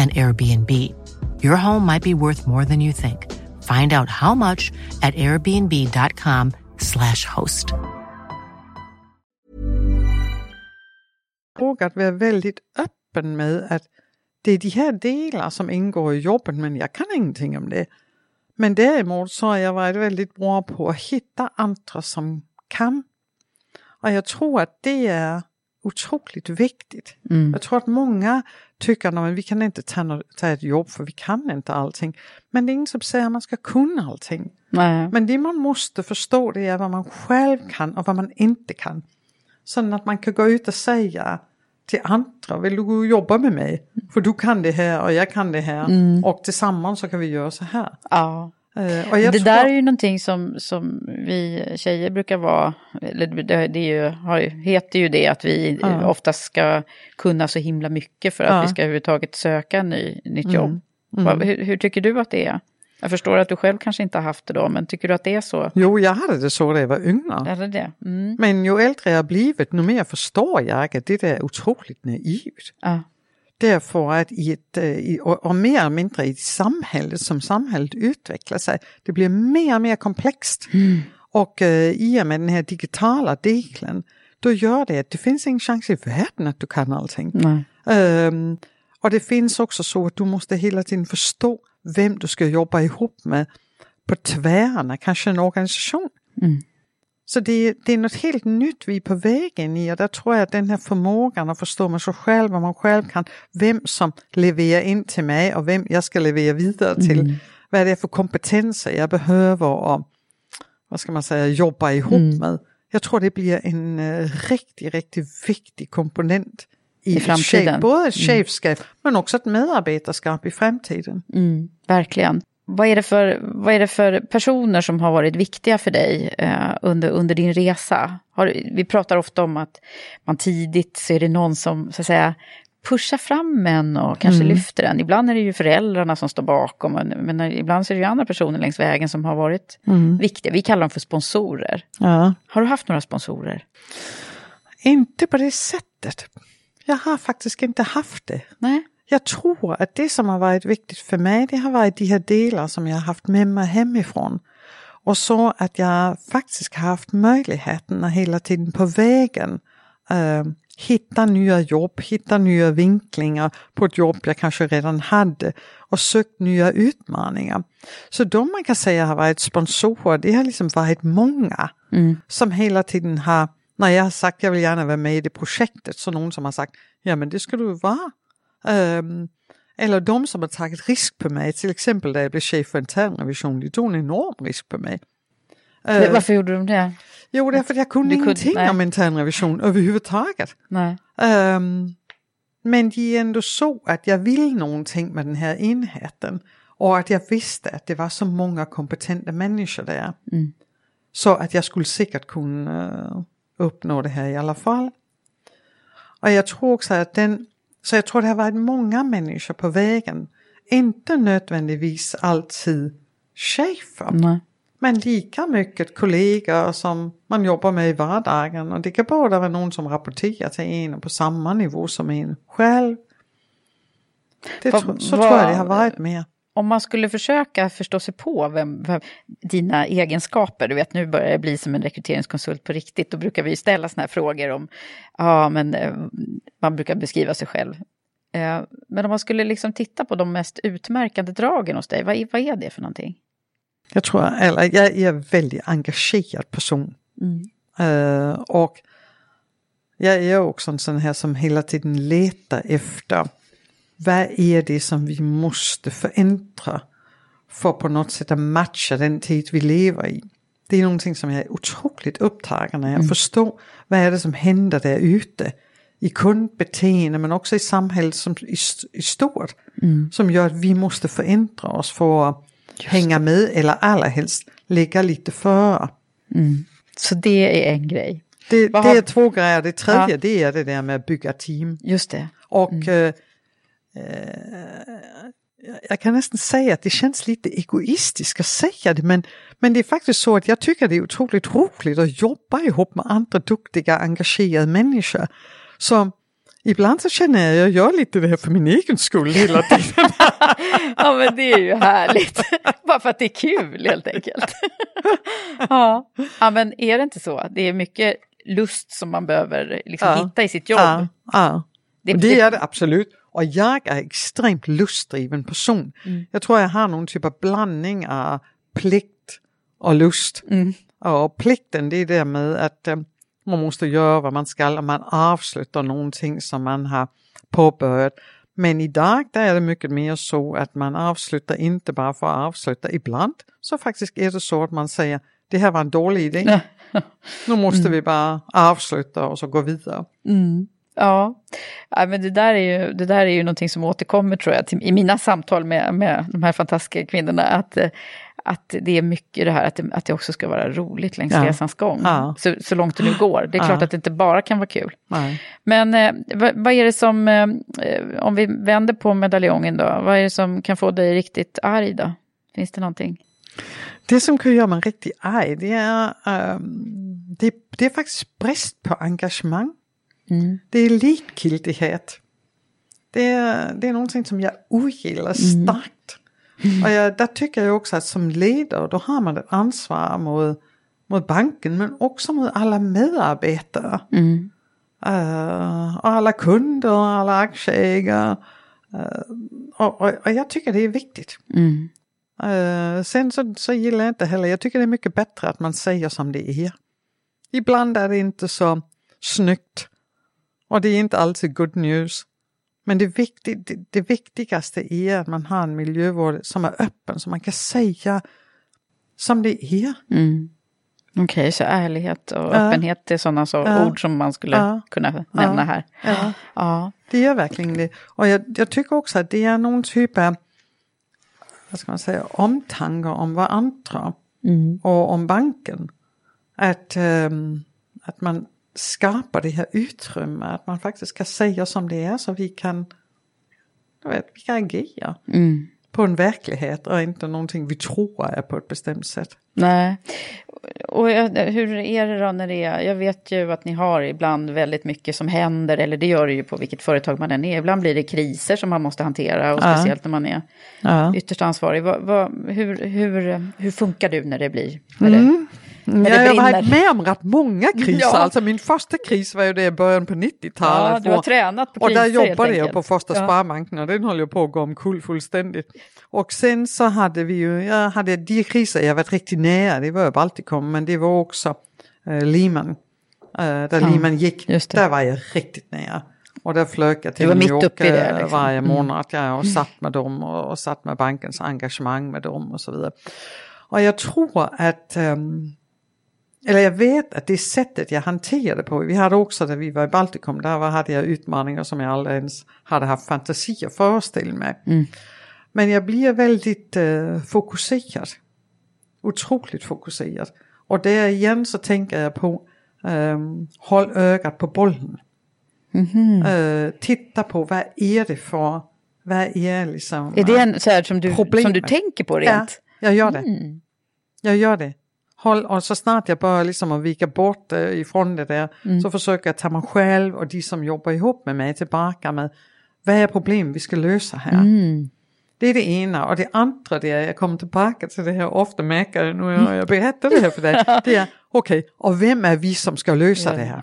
and Airbnb. Your home might be worth more than you think. Find out how much at airbnb.com slash host. Och att vara väldigt öppen med att det är de här delar som ingår i jobbet men jag kan ingenting om det. Men däremot så har jag varit väldigt bra på att hitta andra som kan. Och jag tror att det är otroligt viktigt. Mm. Jag tror att många tycker att vi kan inte ta, ta ett jobb för vi kan inte allting. Men det är ingen som säger att man ska kunna allting. Nej. Men det man måste förstå det är vad man själv kan och vad man inte kan. Så att man kan gå ut och säga till andra, vill du gå och jobba med mig? För du kan det här och jag kan det här. Och tillsammans så kan vi göra så här. Ja. Eh, det tror- där är ju någonting som, som vi tjejer brukar vara, eller det, det ju, har, heter ju det att vi Ja. oftast ska kunna så himla mycket för att Ja. vi ska överhuvudtaget söka ny, nytt Mm. jobb. Vad- hur, hur tycker du att det är? Jag förstår att du själv kanske inte har haft det då, men tycker du att det är så? Jo, jag hade det så när jag var yngre. Det det? Mm. Men ju äldre jag blivit, nu mer förstår jag att det där är otroligt naivt. Ja. Därför att i ett, eh, i, och, och mer eller mindre i samhället som samhället utvecklar sig, det blir mer och mer komplext. Och eh, i och med den här digitala delen, då gör det att det finns ingen chans i världen att du kan allting. Ehm, och det finns också så att du måste hela tiden förstå vem du ska jobba ihop med på tvärna, kanske en organisation. Så det, det är något helt nytt vi är på vägen i och där tror jag att den här förmågan att förstå med sig själv, vad man själv kan, vem som levererar in till mig och vem jag ska leverera vidare till, vad det är för kompetenser jag behöver och vad ska man säga, jobba ihop Mm. med. Jag tror det blir en uh, riktigt, riktigt viktig komponent i, I framtiden. chef, både chefskap men också ett medarbetarskap i framtiden. Mm, verkligen. Vad är, det för, vad är det för personer som har varit viktiga för dig eh, under, under din resa? Har, vi pratar ofta om att man tidigt så är det någon som så att säga, pushar fram en och kanske Mm. lyfter en. Ibland är det ju föräldrarna som står bakom, men, ibland så är det ju andra personer längs vägen som har varit viktiga. Vi kallar dem för sponsorer. Ja. Har du haft några sponsorer? Inte på det sättet. Jag har faktiskt inte haft det. Nej. Jag tror att det som har varit viktigt för mig det har varit de här delar som jag har haft med mig hemifrån. Och så att jag faktiskt har haft möjligheten att hela tiden på vägen eh, hitta nya jobb, hitta nya vinklingar på ett jobb jag kanske redan hade och sökt nya utmaningar. Så de man kan säga har varit sponsorer, det har liksom varit många som hela tiden har, när jag har sagt jag vill gärna vara med i det projektet, så någon som har sagt ja men det ska du vara. Ehm, eller de som har tagit risk på mig, till exempel när jag blev chef för internrevision, de tog en enorm risk på mig. Eh, Varför gjorde de det? Jo, därför att jag kunde Du kunde- ingenting nej. om internrevision överhuvudtaget. Nej. Ehm, men det är ändå så att jag vill någonting med den här enheten och att jag visste att det var så många kompetenta människor där. Så att jag skulle säkert kunna uppnå det här i alla fall. Och jag tror också att den, så jag tror det har varit många människor på vägen, inte nödvändigtvis alltid chefer. Nej. Men lika mycket kollegor som man jobbar med i vardagen och det kan både vara någon som rapporterar till en och på samma nivå som en själv. Det tro, så vad- tror jag det har varit mer. Om man skulle försöka förstå sig på vem, vem, dina egenskaper, du vet nu börjar jag bli som en rekryteringskonsult på riktigt, då brukar vi ställa sådana här frågor om, ja men eh, man brukar beskriva sig själv. Eh, Men om man skulle liksom titta på de mest utmärkande dragen hos dig, vad är, vad är det för någonting? Jag tror, eller jag är en väldigt engagerad person. Eh, och jag är också en sån här som hela tiden letar efter vad är det som vi måste förändra för på något sätt att matcha den tid vi lever i. Det är någonting som jag är otroligt upptagen när jag förstår vad är det som händer där ute i kundbeteende men också i samhället som, i, i stort. Som gör att vi måste förändra oss för att hänga med eller allra helst ligga lite före. Så det är en grej. Det, det har- är två grejer. Det tredje Ja. det är det där med att bygga team. Just det. Och eh, eh, jag kan nästan säga att det känns lite egoistiskt att säga det men, men det är faktiskt så att jag tycker det är otroligt roligt att jobba ihop med andra duktiga engagerade människor. Så ibland så känner jag att jag gör lite det här för min egen skull hela tiden. *laughs* Ja men det är ju härligt. *laughs* Bara för att det är kul helt enkelt. *laughs* ja. ja men är det inte så? Det är mycket lust som man behöver liksom Ja. hitta i sitt jobb. Ja, ja. Det- Det, det det- är det absolut. Och jag är extremt lustdriven person. Jag tror jag har någon typ av blandning av plikt och lust. Och plikten det är det med att eh, man måste göra vad man ska och man avslutar någonting som man har påbörjat. Men idag där är det mycket mer så att man avslutar inte bara för att avsluta. Ibland så faktiskt är det så att man säger det här var en dålig idé. Nu måste *laughs* vi bara avsluta och så gå vidare. Ja, ja men det där, är ju, det där är ju någonting som återkommer tror jag till, i mina samtal med, med de här fantastiska kvinnorna. Att, eh, att det är mycket det här att det, att det också ska vara roligt längs Ja. resans gång. Ja. Så, så långt det nu går. Det är Ja. klart att det inte bara kan vara kul. Nej. Men eh, vad, vad är det som, eh, om vi vänder på medaljongen då, vad är det som kan få dig riktigt arg då? Finns det någonting? Det som kan göra mig riktigt arg det är, ehm, det, det är faktiskt brist på engagemang. Det är likgiltighet. Det är, det är någonting som jag ogillar starkt. Och jag, där tycker jag också att som ledare då har man ett ansvar mot, mot banken men också mot alla medarbetare. Eh, och alla kunder och alla aktieägare. Eh, och, och, och jag tycker det är viktigt. Eh, sen så, så gillar jag inte heller, jag tycker det är mycket bättre att man säger som det är. Ibland är det inte så snyggt och det är inte alltid good news. Men det, viktig, det, det viktigaste är att man har en miljövård som är öppen, så man kan säga som det är. Okej, så ärlighet och Ja. öppenhet är sådana så Ja. ord som man skulle Ja. kunna nämna här. Ja. Det gör verkligen det. Och jag, jag tycker också att det är någon typ av vad ska man säga, omtankar om varandra och om banken. Att, ehm, att man skapar det här utrymme, att man faktiskt kan säga som det är så vi kan, jag vet, vi kan agera på en verklighet och inte någonting vi tror är på ett bestämt sätt. Nej. Och jag- hur är det då när det är, jag vet ju att ni har ibland väldigt mycket som händer, eller det gör det ju på vilket företag man än är. Ibland blir det kriser som man måste hantera, och Ja. speciellt när man är Ja. ytterst ansvarig. Vad, vad, hur, hur, hur funkar du när det blir? När Ja, det jag har varit med om rätt många kriser. Ja. Alltså min första kris var ju det i början på 90-talet. Ja, du har tränat på Och där kriser, jobbade jag på första Ja. Sparbanken och den höll ju på att gå omkull fullständigt. Och sen så hade vi ju, jag hade de kriser jag varit riktigt nära, det var ju Baltikum men det var också eh, Lehman. Eh, där Lehman gick, där var jag riktigt nära. Och där flög jag till New York det, eh, liksom. varje månad ja, och satt med dem och, och satt med bankens engagemang med dem och så vidare. Och jag tror att ehm, eller jag vet att det sättet jag hanterade på, vi hade också när vi var i Baltikum, där hade jag utmaningar som jag aldrig ens hade haft fantasi att föreställa mig. Men jag blir väldigt eh, fokuserad. Otroligt fokuserad. Och där igen så tänker jag på, ehm, håll ögat på bollen. Eh, titta på vad är det för, vad är liksom... Är det en, så här som, du, som du tänker på Ja, rent? jag gör det. Jag gör det. Håll, och så snart jag börjar liksom att vika bort eh, ifrån det där så försöker jag ta mig själv och de som jobbar ihop med mig tillbaka med vad är problemet vi ska lösa här. Det är det ena. Och det andra det är, jag kommer tillbaka till det här ofta märker jag nu när jag berättar det här för dig, *laughs* det är okej, och vem är vi som ska lösa det här?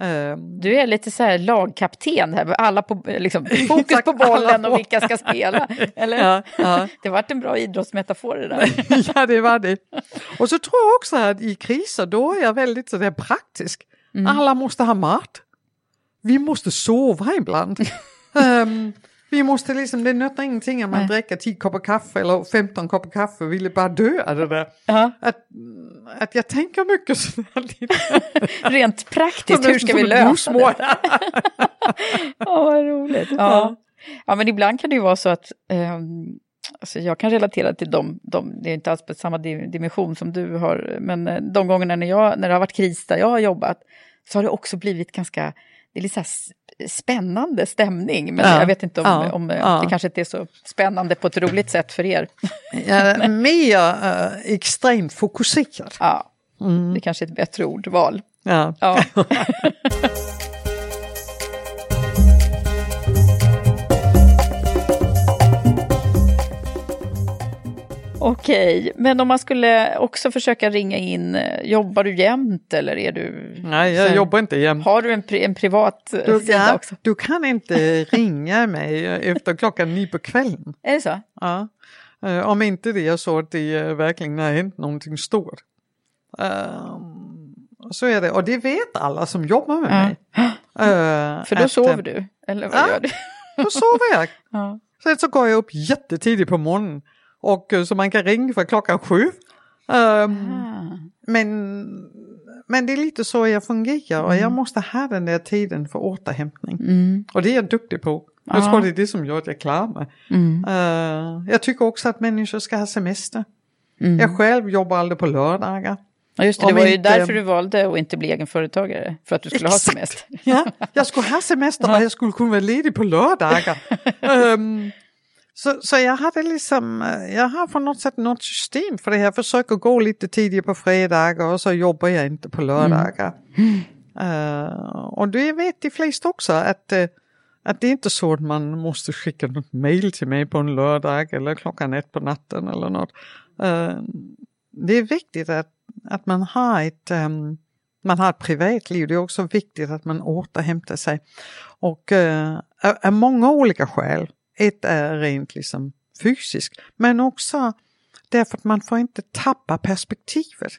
Ehm, Du är lite så här lagkapten här, alla på, liksom, *laughs* fokus på bollen och vilka ska spela. *laughs* Eller? Ja, ja. *laughs* Det vart en bra idrottsmetafor det där. ja, det var det. Och så tror jag också att i kriser då är jag väldigt sådär praktisk. Alla måste ha mat. Vi måste sova ibland. Ehm, vi måste liksom, det nyttar ingenting om man Nej. dricker 10 koppar kaffe eller 15 koppar kaffe och vill bara dö av det där. Ja. Att, att jag tänker mycket sådär. *laughs* Rent praktiskt, hur ska vi lösa det? *laughs* Ja, vad roligt. Ja. ja, men ibland kan det ju vara så att ehm, alltså jag kan relatera till dem, de, det är inte alls på samma di- dimension som du har, men eh, de gångerna när, jag, när det har varit kris där jag har jobbat så har det också blivit ganska, det är lite så spännande stämning, men Ja, jag vet inte om, ja, om eh, ja. det kanske inte är så spännande på ett roligt sätt för er. Ja, *laughs* mer eh, extremt fokuserad. Ja, det kanske är ett bättre ordval. Ja. *laughs* *laughs* Okej, men om man skulle också försöka ringa in, eh, jobbar du jämt eller är du... Nej, jag här- jobbar inte jämt. Har du en, pri- en privat eh, Du, sida ja, också? du kan inte *laughs* ringa mig efter klockan nio på kvällen. Är det så? Ja. Eh, om inte det är så att det verkligen har hänt någonting stort. Ehm, så är det, och det vet alla som jobbar med Ja. mig. *gasps* Eh, För då att, sover du? Eller vad ja. gör du? Då sover jag. *laughs* Ja. Sen så går jag upp jättetidigt på morgonen. Och eh, så man kan ringa för klockan sju. Ah. men, men det är lite så jag fungerar och jag måste ha den där tiden för återhämtning. Och det är jag duktig på. Jag Ja. tror det är det som gör att jag klarar mig. Eh, jag tycker också att människor ska ha semester. Jag själv jobbar aldrig på lördagar. Ja, just det, det var ju inte- därför du valde att inte bli egenföretagare, för att du skulle ha Exakt. semester. Ja, jag skulle ha semester och jag skulle kunna vara ledig på lördagar. *laughs* Ehm, så, så jag hade liksom, eh, jag har på något sätt något system för det. Jag försöker gå lite tidigare på fredagar och så jobbar jag inte på lördagar. Eh, och det vet de flesta också att, eh, att det är inte så att man måste skicka något mail till mig på en lördag eller klockan ett på natten eller något. Eh, det är viktigt att, att man har ett ehm, man har ett privatliv, det är också viktigt att man återhämtar sig. Och av- av många olika skäl. Ett är rent liksom fysiskt, men också därför att man får inte tappa perspektivet.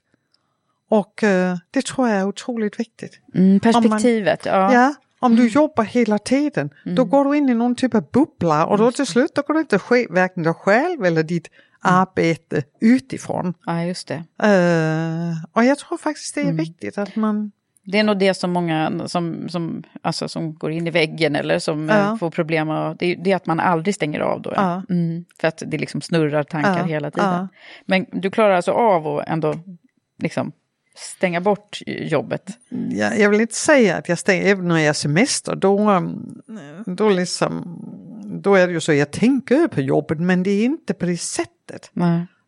Och eh, det tror jag är otroligt viktigt. Mm, perspektivet, ja. Ja, Om du jobbar hela tiden, då går du in i någon typ av bubbla och då till slut då går det inte ske varken dig själv eller ditt arbete utifrån. Ja, just det. Eh, och jag tror faktiskt det är viktigt att man... Det är nog det som många som, som, alltså, som går in i väggen eller som Ja. eh, får problem. Och, det, är- det är att man aldrig stänger av då. Ja. Mm, för att det liksom snurrar tankar Ja, hela tiden. ja. Men du klarar alltså av att ändå liksom stänga bort jobbet? Jag, jag vill inte säga att jag stänger, även när jag har semester, då, um, då, liksom, då är det ju så jag tänker på jobbet men det är inte på det sättet.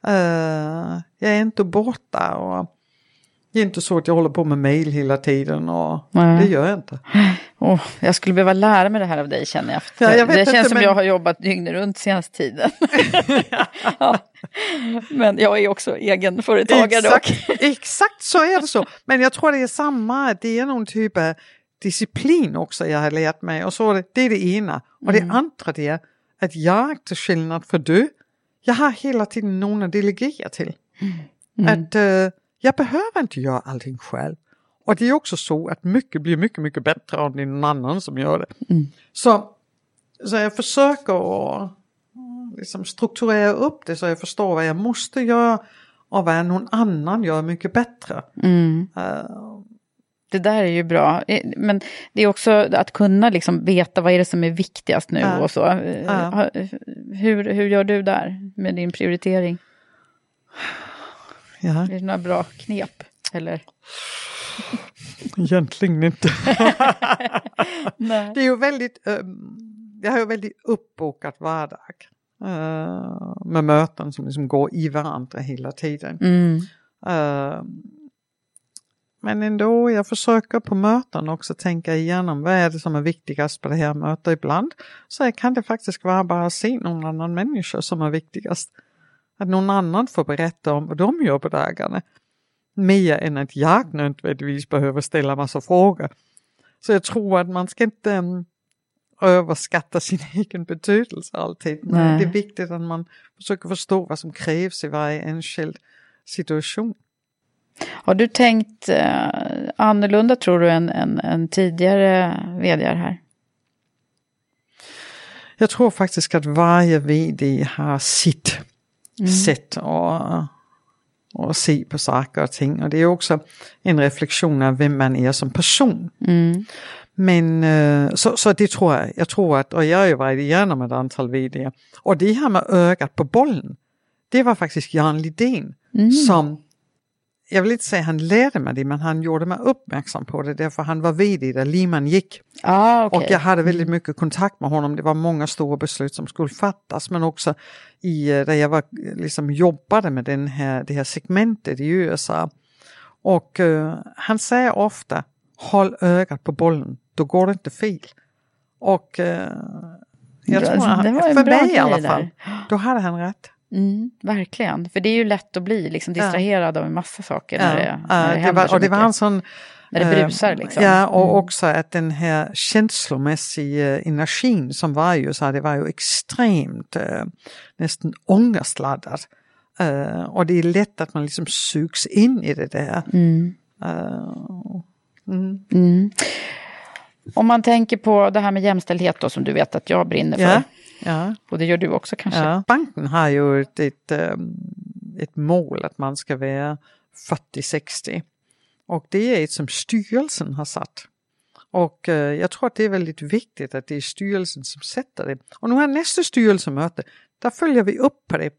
Eh, jag är inte borta och det är inte så att jag håller på med mail hela tiden och Nej. det gör jag inte. Åh, jag skulle behöva lära mig det här av dig känner jag. Ja, jag det inte, känns som men- jag har jobbat dygnet runt senaste tiden. *laughs* *laughs* ja. Men jag är också egenföretagare dock. Exakt, exakt så är det så. Men jag tror det är samma, det är någon typ av disciplin också jag har lärt mig. Och så det, är det ena. Och det andra det är att jag, till skillnad från du, jag har hela tiden någon att delegera till. Att eh, jag behöver inte göra allting själv. Och det är också så att mycket blir mycket, mycket bättre om det är någon annan som gör det. Så, så jag försöker att liksom strukturera upp det så jag förstår vad jag måste göra och vad någon annan gör mycket bättre. Eh, Det där är ju bra. Men det är också att kunna liksom veta vad är det som är viktigast nu Ja. och så. Ha- Hur, hur gör du där med din prioritering? Ja, Är det några bra knep? Eller? egentligen inte. *laughs* Det är ju väldigt, um, jag har ju väldigt uppbokat vardag. eh, med möten som liksom går i varandra hela tiden. Mm. Eh, men ändå, jag försöker på möten också tänka igenom vad är det som är viktigast på det här mötet ibland. Så kan det faktiskt vara bara att se någon annan människa som är viktigast. Att någon annan får berätta om vad de gör på dagarna. Mer än att jag nödvändigtvis behöver ställa massa frågor. Så jag tror att man ska inte um, överskatta sin *laughs* egen betydelse alltid. Men det är viktigt att man försöker förstå vad som krävs i varje enskild situation. Har du tänkt eh, annorlunda tror du än, än, än tidigare vd här? Jag tror faktiskt att varje vd har sitt sätt att, att se på saker och ting. Och det är också en reflektion av vem man är som person. Men eh, så, så det tror jag. Jag tror att, och jag har ju varit igenom ett antal vd. Och det här med ögat på bollen. Det var faktiskt Jan Lidén som jag vill inte säga han lärde mig det, men han gjorde mig uppmärksam på det därför han var vd där Lehman gick. Ah, Och jag hade väldigt mycket kontakt med honom. Det var många stora beslut som skulle fattas men också i, eh, där jag var, liksom jobbade med den här, det här segmentet i USA. Och eh, han säger ofta håll ögat på bollen, då går det inte fel. Och eh, jag Bra, tror han, för mig i alla fall, där. då hade han rätt. Mm, verkligen, för det är ju lätt att bli liksom distraherad av en massa saker när det, när det, Ja, det var, och det var mycket. en sån... När det eh, brusar liksom. Ja, och Mm. också att den här känslomässiga energin som var ju så här, det var ju extremt eh, nästan ångestladdad. Eh, och det är lätt att man liksom sugs in i det där. Mm. Mm. Mm. Om man tänker på det här med jämställdhet då som du vet att jag brinner för. Ja, ja. Och det gör du också kanske. Ja. Banken har ju ett, ett, ehm, ett mål att man ska vara 40-60. Och det är ett som styrelsen har satt. Och eh, jag tror att det är väldigt viktigt att det är styrelsen som sätter det. Och nu har nästa styrelsemöte, där följer vi upp på det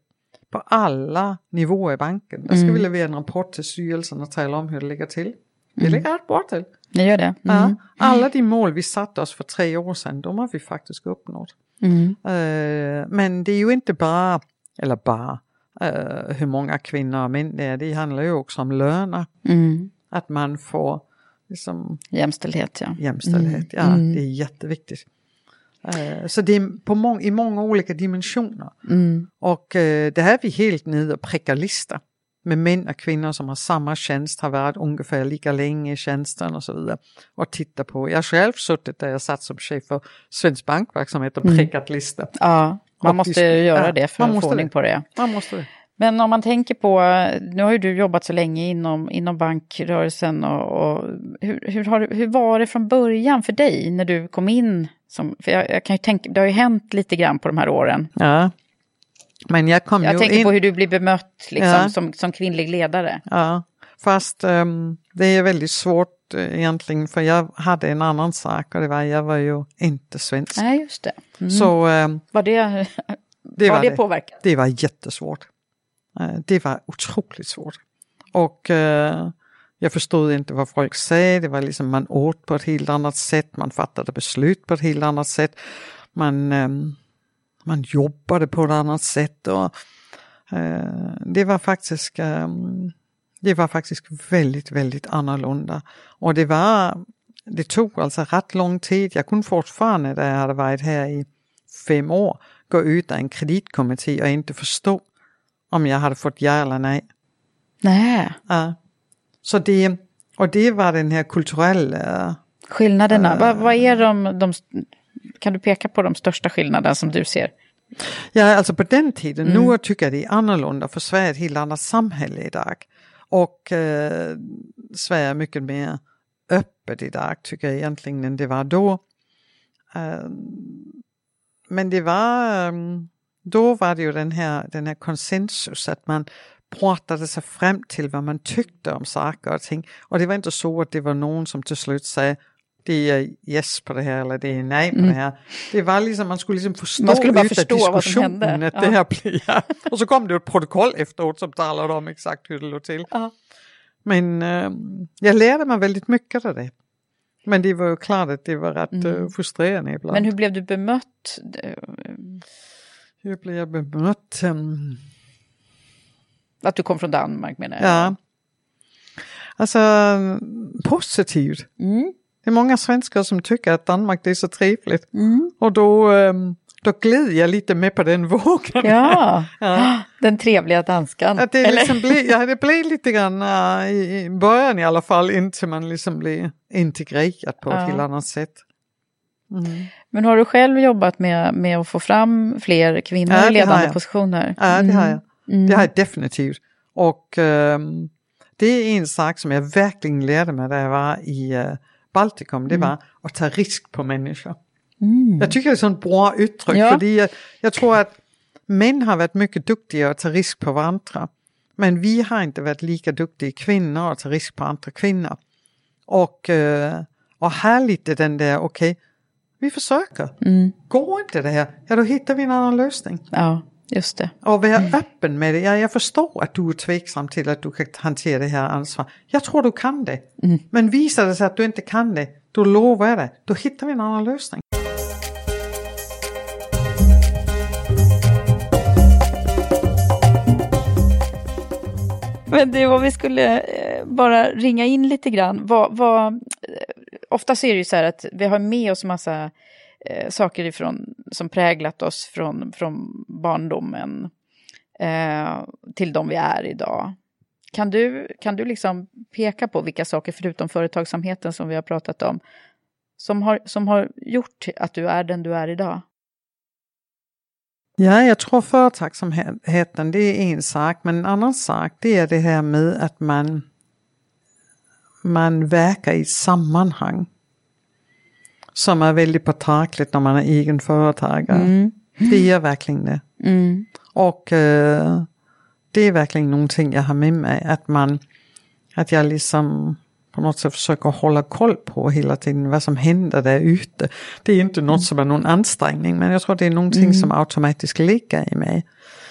på alla nivåer i banken. Där ska vi leverera en rapport till styrelsen och tala om hur det ligger till. Det ligger rätt bra till. Ni gör det? Ja. Mm. Alla de mål vi satte oss för tre år sedan, de har vi faktiskt uppnått. Mm. Eh, men det är ju inte bara, eller bara, eh, hur många kvinnor och män det är. Det handlar ju också om löner. Mm. Att man får liksom, Jämställdhet ja. jämställdhet. Ja, Mm. det är jätteviktigt. Eh, så det är på mång- i många olika dimensioner. Mm. Och eh, det här är vi helt nere och prickar lista. Med män och kvinnor som har samma tjänst, har varit ungefär lika länge i tjänsten och så vidare. Och titta på, jag har själv suttit där jag satt som chef för Svensk bankverksamhet och prickat lista. Ja, man Och måste göra det för att få ordning på det. Man måste det. Men om man tänker på, nu har ju du jobbat så länge inom, inom bankrörelsen och, och hur, hur, har, hur var det från början för dig när du kom in? Som, för jag, jag kan ju tänka, det har ju hänt lite grann på de här åren. Ja. Men jag kom Jag ju tänker in... på hur du blir bemött liksom, Ja. som, som kvinnlig ledare. Ja, fast ehm, det är väldigt svårt eh, egentligen för jag hade en annan sak och det var jag var ju inte svensk. Nej, just det. Mm. Så ehm, Var det, *laughs* det var det det. påverkat? Det var jättesvårt. Eh, Det var otroligt svårt. Och eh, jag förstod inte vad folk säger. Det var liksom man åt på ett helt annat sätt. Man fattade beslut på ett helt annat sätt. Man, ehm, man jobbade på ett annat sätt. Och, eh, det var faktiskt ehm, det var faktiskt väldigt, väldigt annorlunda. Och det var, det tog alltså rätt lång tid. Jag kunde fortfarande, när jag hade varit här i fem år, gå ut av en kreditkommitté och inte förstå om jag hade fått ja eller nej. Nej, Ja. Så det, och det var den här kulturella, skillnaderna. Eh. vad, vad är de, de, kan du peka på de största skillnaderna som du ser? ja alltså på den tiden, Mm. nu tycker jag det är annorlunda för Sverige är ett helt annat samhälle idag. Och eh, Sverige är mycket mer öppet idag tycker jag egentligen än det var då. Eh, men det var, eh, då var det ju den här, den här konsensus att man pratade sig fram till vad man tyckte om saker och ting. Och det var inte så att det var någon som till slut sa det är yes på det här eller det är nej på det här. Det var liksom, man skulle liksom förstå Mm. Man skulle bara förstå vad som diskussionen hände. att det här blir, ja. Och så kom det ett protokoll efteråt som talade om exakt hur det låg till. Ja. Men eh, jag lärde mig väldigt mycket av det. Men det var ju klart att det var rätt Mm. eh, frustrerande ibland. Men hur blev du bemött? Hur blev jag bemött? Att du kom från Danmark menar jag. Ja. Alltså positivt. Mm. Det är många svenskar som tycker att Danmark det är så trevligt. Mm. Och då, ehm, då glider jag lite med på den *laughs* vågen. Ja, Ja. den trevliga danskan. Att det, liksom blir, ja, det blir lite grann äh, i, början i alla fall intill man liksom blir integrerad på Ja. ett helt annat sätt. Mm. Men har du själv jobbat med, med att få fram fler kvinnor Ja, i ledande positioner? Ja, det har Mm. jag. Mm. Det har jag definitivt. Och ehm, det är en sak som jag verkligen lärde mig när jag var i uh, Baltikum. Det var att ta risk på människor. Mm. Jag tycker det är ett sånt bra uttryck. Ja. För jag, jag tror att män har varit mycket duktiga att ta risk på varandra. Men vi har inte varit lika duktiga kvinnor att ta risk på andra kvinnor. Och, eh, och här lite den där, okej, vi försöker. Mm. Går inte det här, ja då hittar vi en annan lösning. Ja, just det. Och vara öppen med det. Ja, jag förstår att du är tveksam till att du kan hantera det här ansvaret. Jag tror du kan det. Men visar det sig att du inte kan det, då lovar jag det. Då hittar vi en annan lösning. Men du, om vi skulle eh, bara ringa in lite grann. Vad, vad, eh, ofta är det ju så här att vi har med oss massa eh, saker ifrån, som präglat oss från, från barndomen eh, till de vi är idag. Kan du, kan du liksom peka på vilka saker, förutom företagsamheten som vi har pratat om, som har, som har gjort att du är den du är idag? Ja, jag tror företagsamheten det är en sak, men en annan sak det är det här med att man, man verkar i ett sammanhang som är väldigt påtagligt när man är egen företagare. Det är verkligen det. Mm. Och eh, det är verkligen någonting jag har med mig, att man, att jag liksom på något sätt försöker hålla koll på hela tiden vad som händer där ute. Det är inte något som är någon ansträngning, men jag tror det är någonting som automatiskt ligger i mig.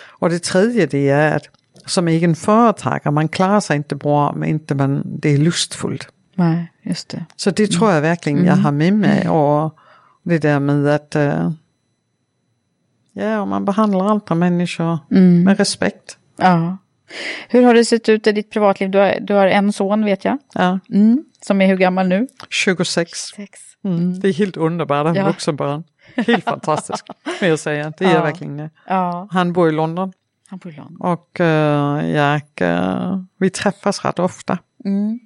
Och det tredje det är att som egen företagare, man klarar sig inte bra om inte man, det är lustfullt. Nej, just det. Så det tror jag verkligen jag har med mig och det där med att eh, ja, man behandlar andra människor med respekt. Ja. Hur har det sett ut i ditt privatliv? Du har, du har en son vet jag. Ja, Mm. Som är hur gammal nu? 26. Sex. Mm. Det är helt underbart att ha Ja. vuxenbarn. Helt fantastiskt, *laughs* vill jag säga. Det är Ja. verkligen det. Ja, Han bor i London han bor i London. och eh, jag, eh, vi träffas rätt ofta. Mm.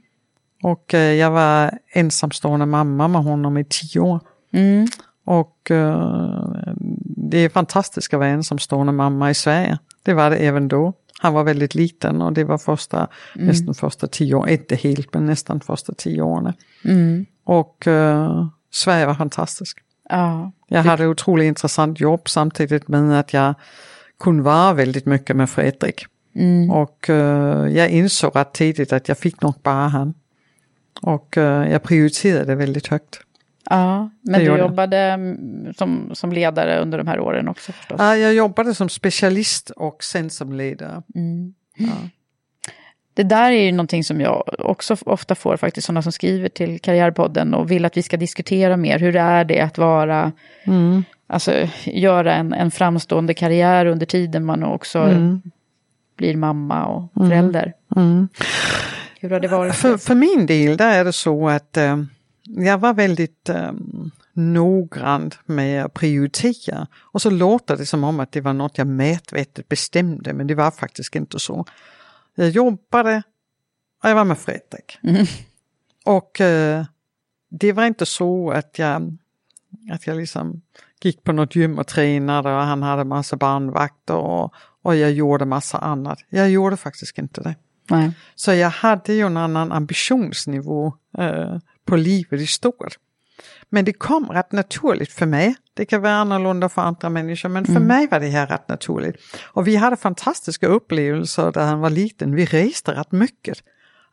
Och eh, jag var ensamstående mamma med honom i tio år. Mm. Och eh, det är fantastiskt att vara ensamstående mamma i Sverige. Det var det även då. Han var väldigt liten och det var första, Mm. nästan första tio åren, inte helt men nästan första tio åren. Mm. Och eh, Sverige var fantastiskt. Ja. Jag hade otroligt intressant jobb samtidigt med att jag kunde vara väldigt mycket med Fredrik. Mm. Och eh, jag insåg rätt tidigt att jag fick nog bara han. Och eh, jag prioriterade det väldigt högt. ja. Men Det du jag. jobbade mm, som, som ledare under de här åren också förstås? Ja, jag jobbade som specialist och sen som ledare. Mm. Ja. Det där är ju någonting som jag också ofta får faktiskt, sådana som skriver till Karriärpodden och vill att vi ska diskutera mer. Hur är det att vara, Mm. alltså göra en, en framstående karriär under tiden man också Mm. blir mamma och förälder. Mm. Hur har det varit? För, för min del där är det så att eh, jag var väldigt eh, noggrann med att prioritera. Och så låter det som om att det var något jag medvetet bestämde men det var faktiskt inte så. Jag jobbade och jag var med Fredrik. Mm. Och eh, det var inte så att jag, att jag liksom gick på något gym och tränade och han hade massa barnvakter och, och jag gjorde massa annat. Jag gjorde faktiskt inte det. Nej. Så jag hade ju en annan ambitionsnivå eh, på livet i stort. Men det kom rätt naturligt för mig. Det kan vara annorlunda för andra människor men för mig var det här rätt naturligt. Och vi hade fantastiska upplevelser där han var liten. Vi reste rätt mycket.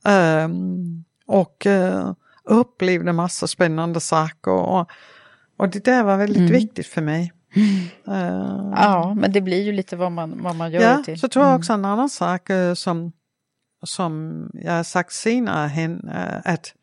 Ehm, och eh, upplevde massa spännande saker. Och, och det där var väldigt viktigt för mig. Eh, Ja, men det blir ju lite vad man, vad man gör Ja, det till. så tror jag också en annan sak eh, som, som jag har sagt senare hen, eh, att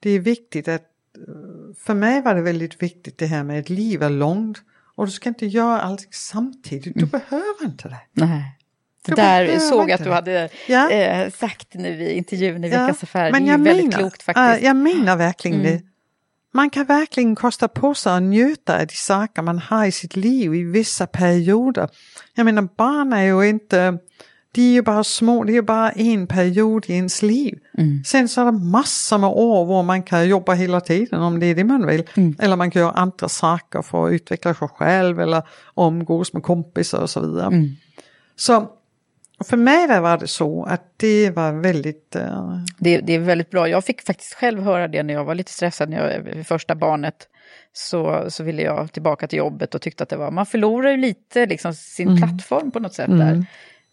det är viktigt att, eh, för mig var det väldigt viktigt det här med att liv är långt och du ska inte göra allting samtidigt, du behöver inte det. Nej. Det där såg jag att du hade Ja. eh, sagt nu i intervjun i Ja, Veckans Affär. men det är jag väldigt menar, klokt faktiskt. äh, jag menar verkligen Mm. det. Man kan verkligen kosta på sig att njuta av de saker man har i sitt liv i vissa perioder. Jag menar barn är ju inte, de är ju bara små, det är bara en period i ens liv. Mm. Sen så är det massor med år hvor man kan jobba hela tiden om det är det man vill. Mm. Eller man kan göra andra saker för att utveckla sig själv eller umgås med kompisar och så vidare. Mm. Så för mig där var det så att det var väldigt eh, Det, det är väldigt bra. Jag fick faktiskt själv höra det när jag var lite stressad när jag, första barnet. Så, så ville jag tillbaka till jobbet och tyckte att det var, man förlorar ju lite liksom sin Mm. plattform på något sätt där.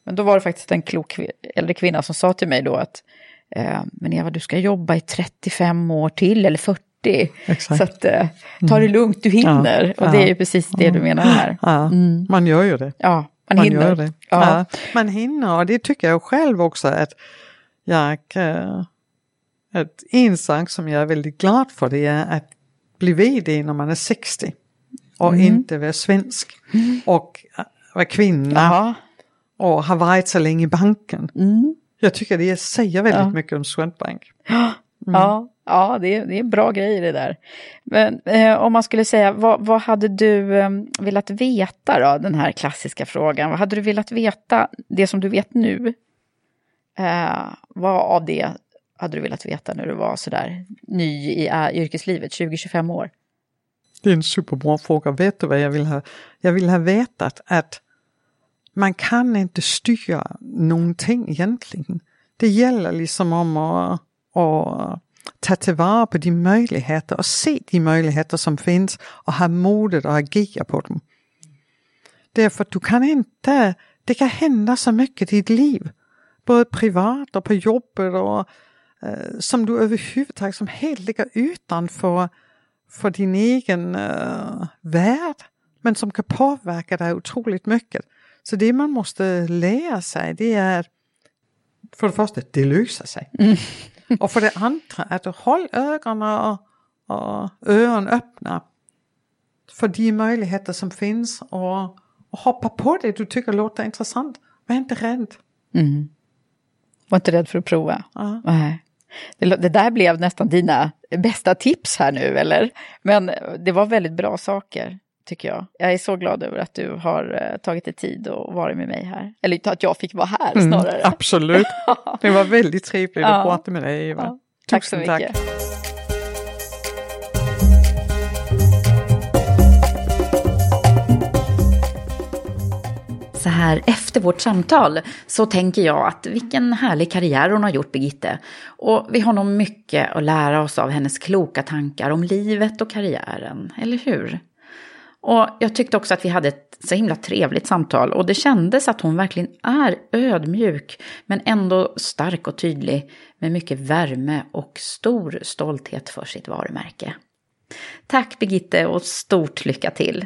Men då var det faktiskt en klok äldre kvinna som sa till mig då att eh, men Eva du ska jobba i 35 år till eller 40. Exakt. Så att, eh, ta det lugnt, du hinner. Ja, och det är ja, ju precis det du menar här. Ja, man gör ju det. Ja, man, Man hinner. gör det. Ja. Ja. man hinner och det tycker jag själv också att jag, att en sak som jag är väldigt glad för det är att bli vd när man är 60 och inte vara svensk och eh, vara kvinna Jaha. Och ha varit så länge i banken. Jag tycker det säger väldigt Ja. mycket om Swedbank. *gasps* Ja, ja det, är, det är bra grejer det där. Men eh, om man skulle säga, vad, vad hade du eh, velat veta då, den här klassiska frågan? Vad hade du velat veta, det som du vet nu? Eh, vad av det hade du velat veta när du var sådär ny i äh, yrkeslivet, 20-25 år? Det är en superbra fråga. Vet du vad jag vill ha? Jag vill ha vetat att man kan inte styra någonting egentligen. Det gäller liksom om att, att ta tillvara på de möjligheter och se de möjligheter som finns och ha modet att agera på dem. Därför att du kan inte, det kan hända så mycket i ditt liv, både privat och på jobbet och eh, som du överhuvudtaget som helt ligger utanför för din egen uh, värld, men som kan påverka dig otroligt mycket. Så det man måste lära sig det är för det första, det löser sig. Och för det andra, att håll ögonen och, och öron öppna för de möjligheter som finns och, och hoppa på det du tycker låter intressant. Var inte rädd. Var inte rädd för att prova? Ja. Nej. Det, det där blev nästan dina bästa tips här nu, eller? Men det var väldigt bra saker, tycker jag. Jag är så glad över att du har eh, tagit dig tid och varit med mig här. Eller att jag fick vara här snarare. Mm, absolut. *laughs* Det var väldigt trevligt att prata med dig Eva. Ja, tack så Tusen mycket. Så här efter vårt samtal så tänker jag att vilken härlig karriär hon har gjort Birgitte. Och vi har nog mycket att lära oss av hennes kloka tankar om livet och karriären, eller hur? Och jag tyckte också att vi hade ett så himla trevligt samtal och det kändes att hon verkligen är ödmjuk men ändå stark och tydlig med mycket värme och stor stolthet för sitt varumärke. Tack Birgitte och stort lycka till!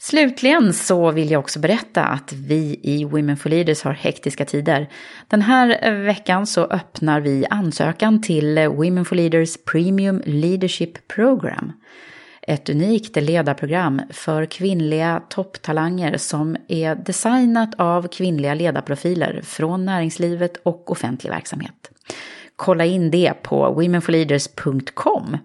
Slutligen så vill jag också berätta att vi i Women for Leaders har hektiska tider. Den här veckan så öppnar vi ansökan till Women for Leaders Premium Leadership Program. Ett unikt ledarprogram för kvinnliga topptalanger som är designat av kvinnliga ledarprofiler från näringslivet och offentlig verksamhet. Kolla in det på womenforleaders.com.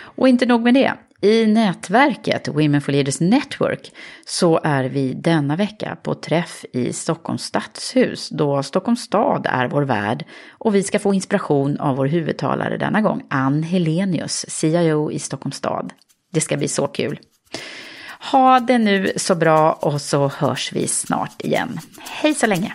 Och inte nog med det. I nätverket Women for Leaders Network så är vi denna vecka på träff i Stockholms stadshus då Stockholms stad är vår värd och vi ska få inspiration av vår huvudtalare denna gång, Ann Helenius, CIO i Stockholms stad. Det ska bli så kul. Ha det nu så bra och så hörs vi snart igen. Hej så länge!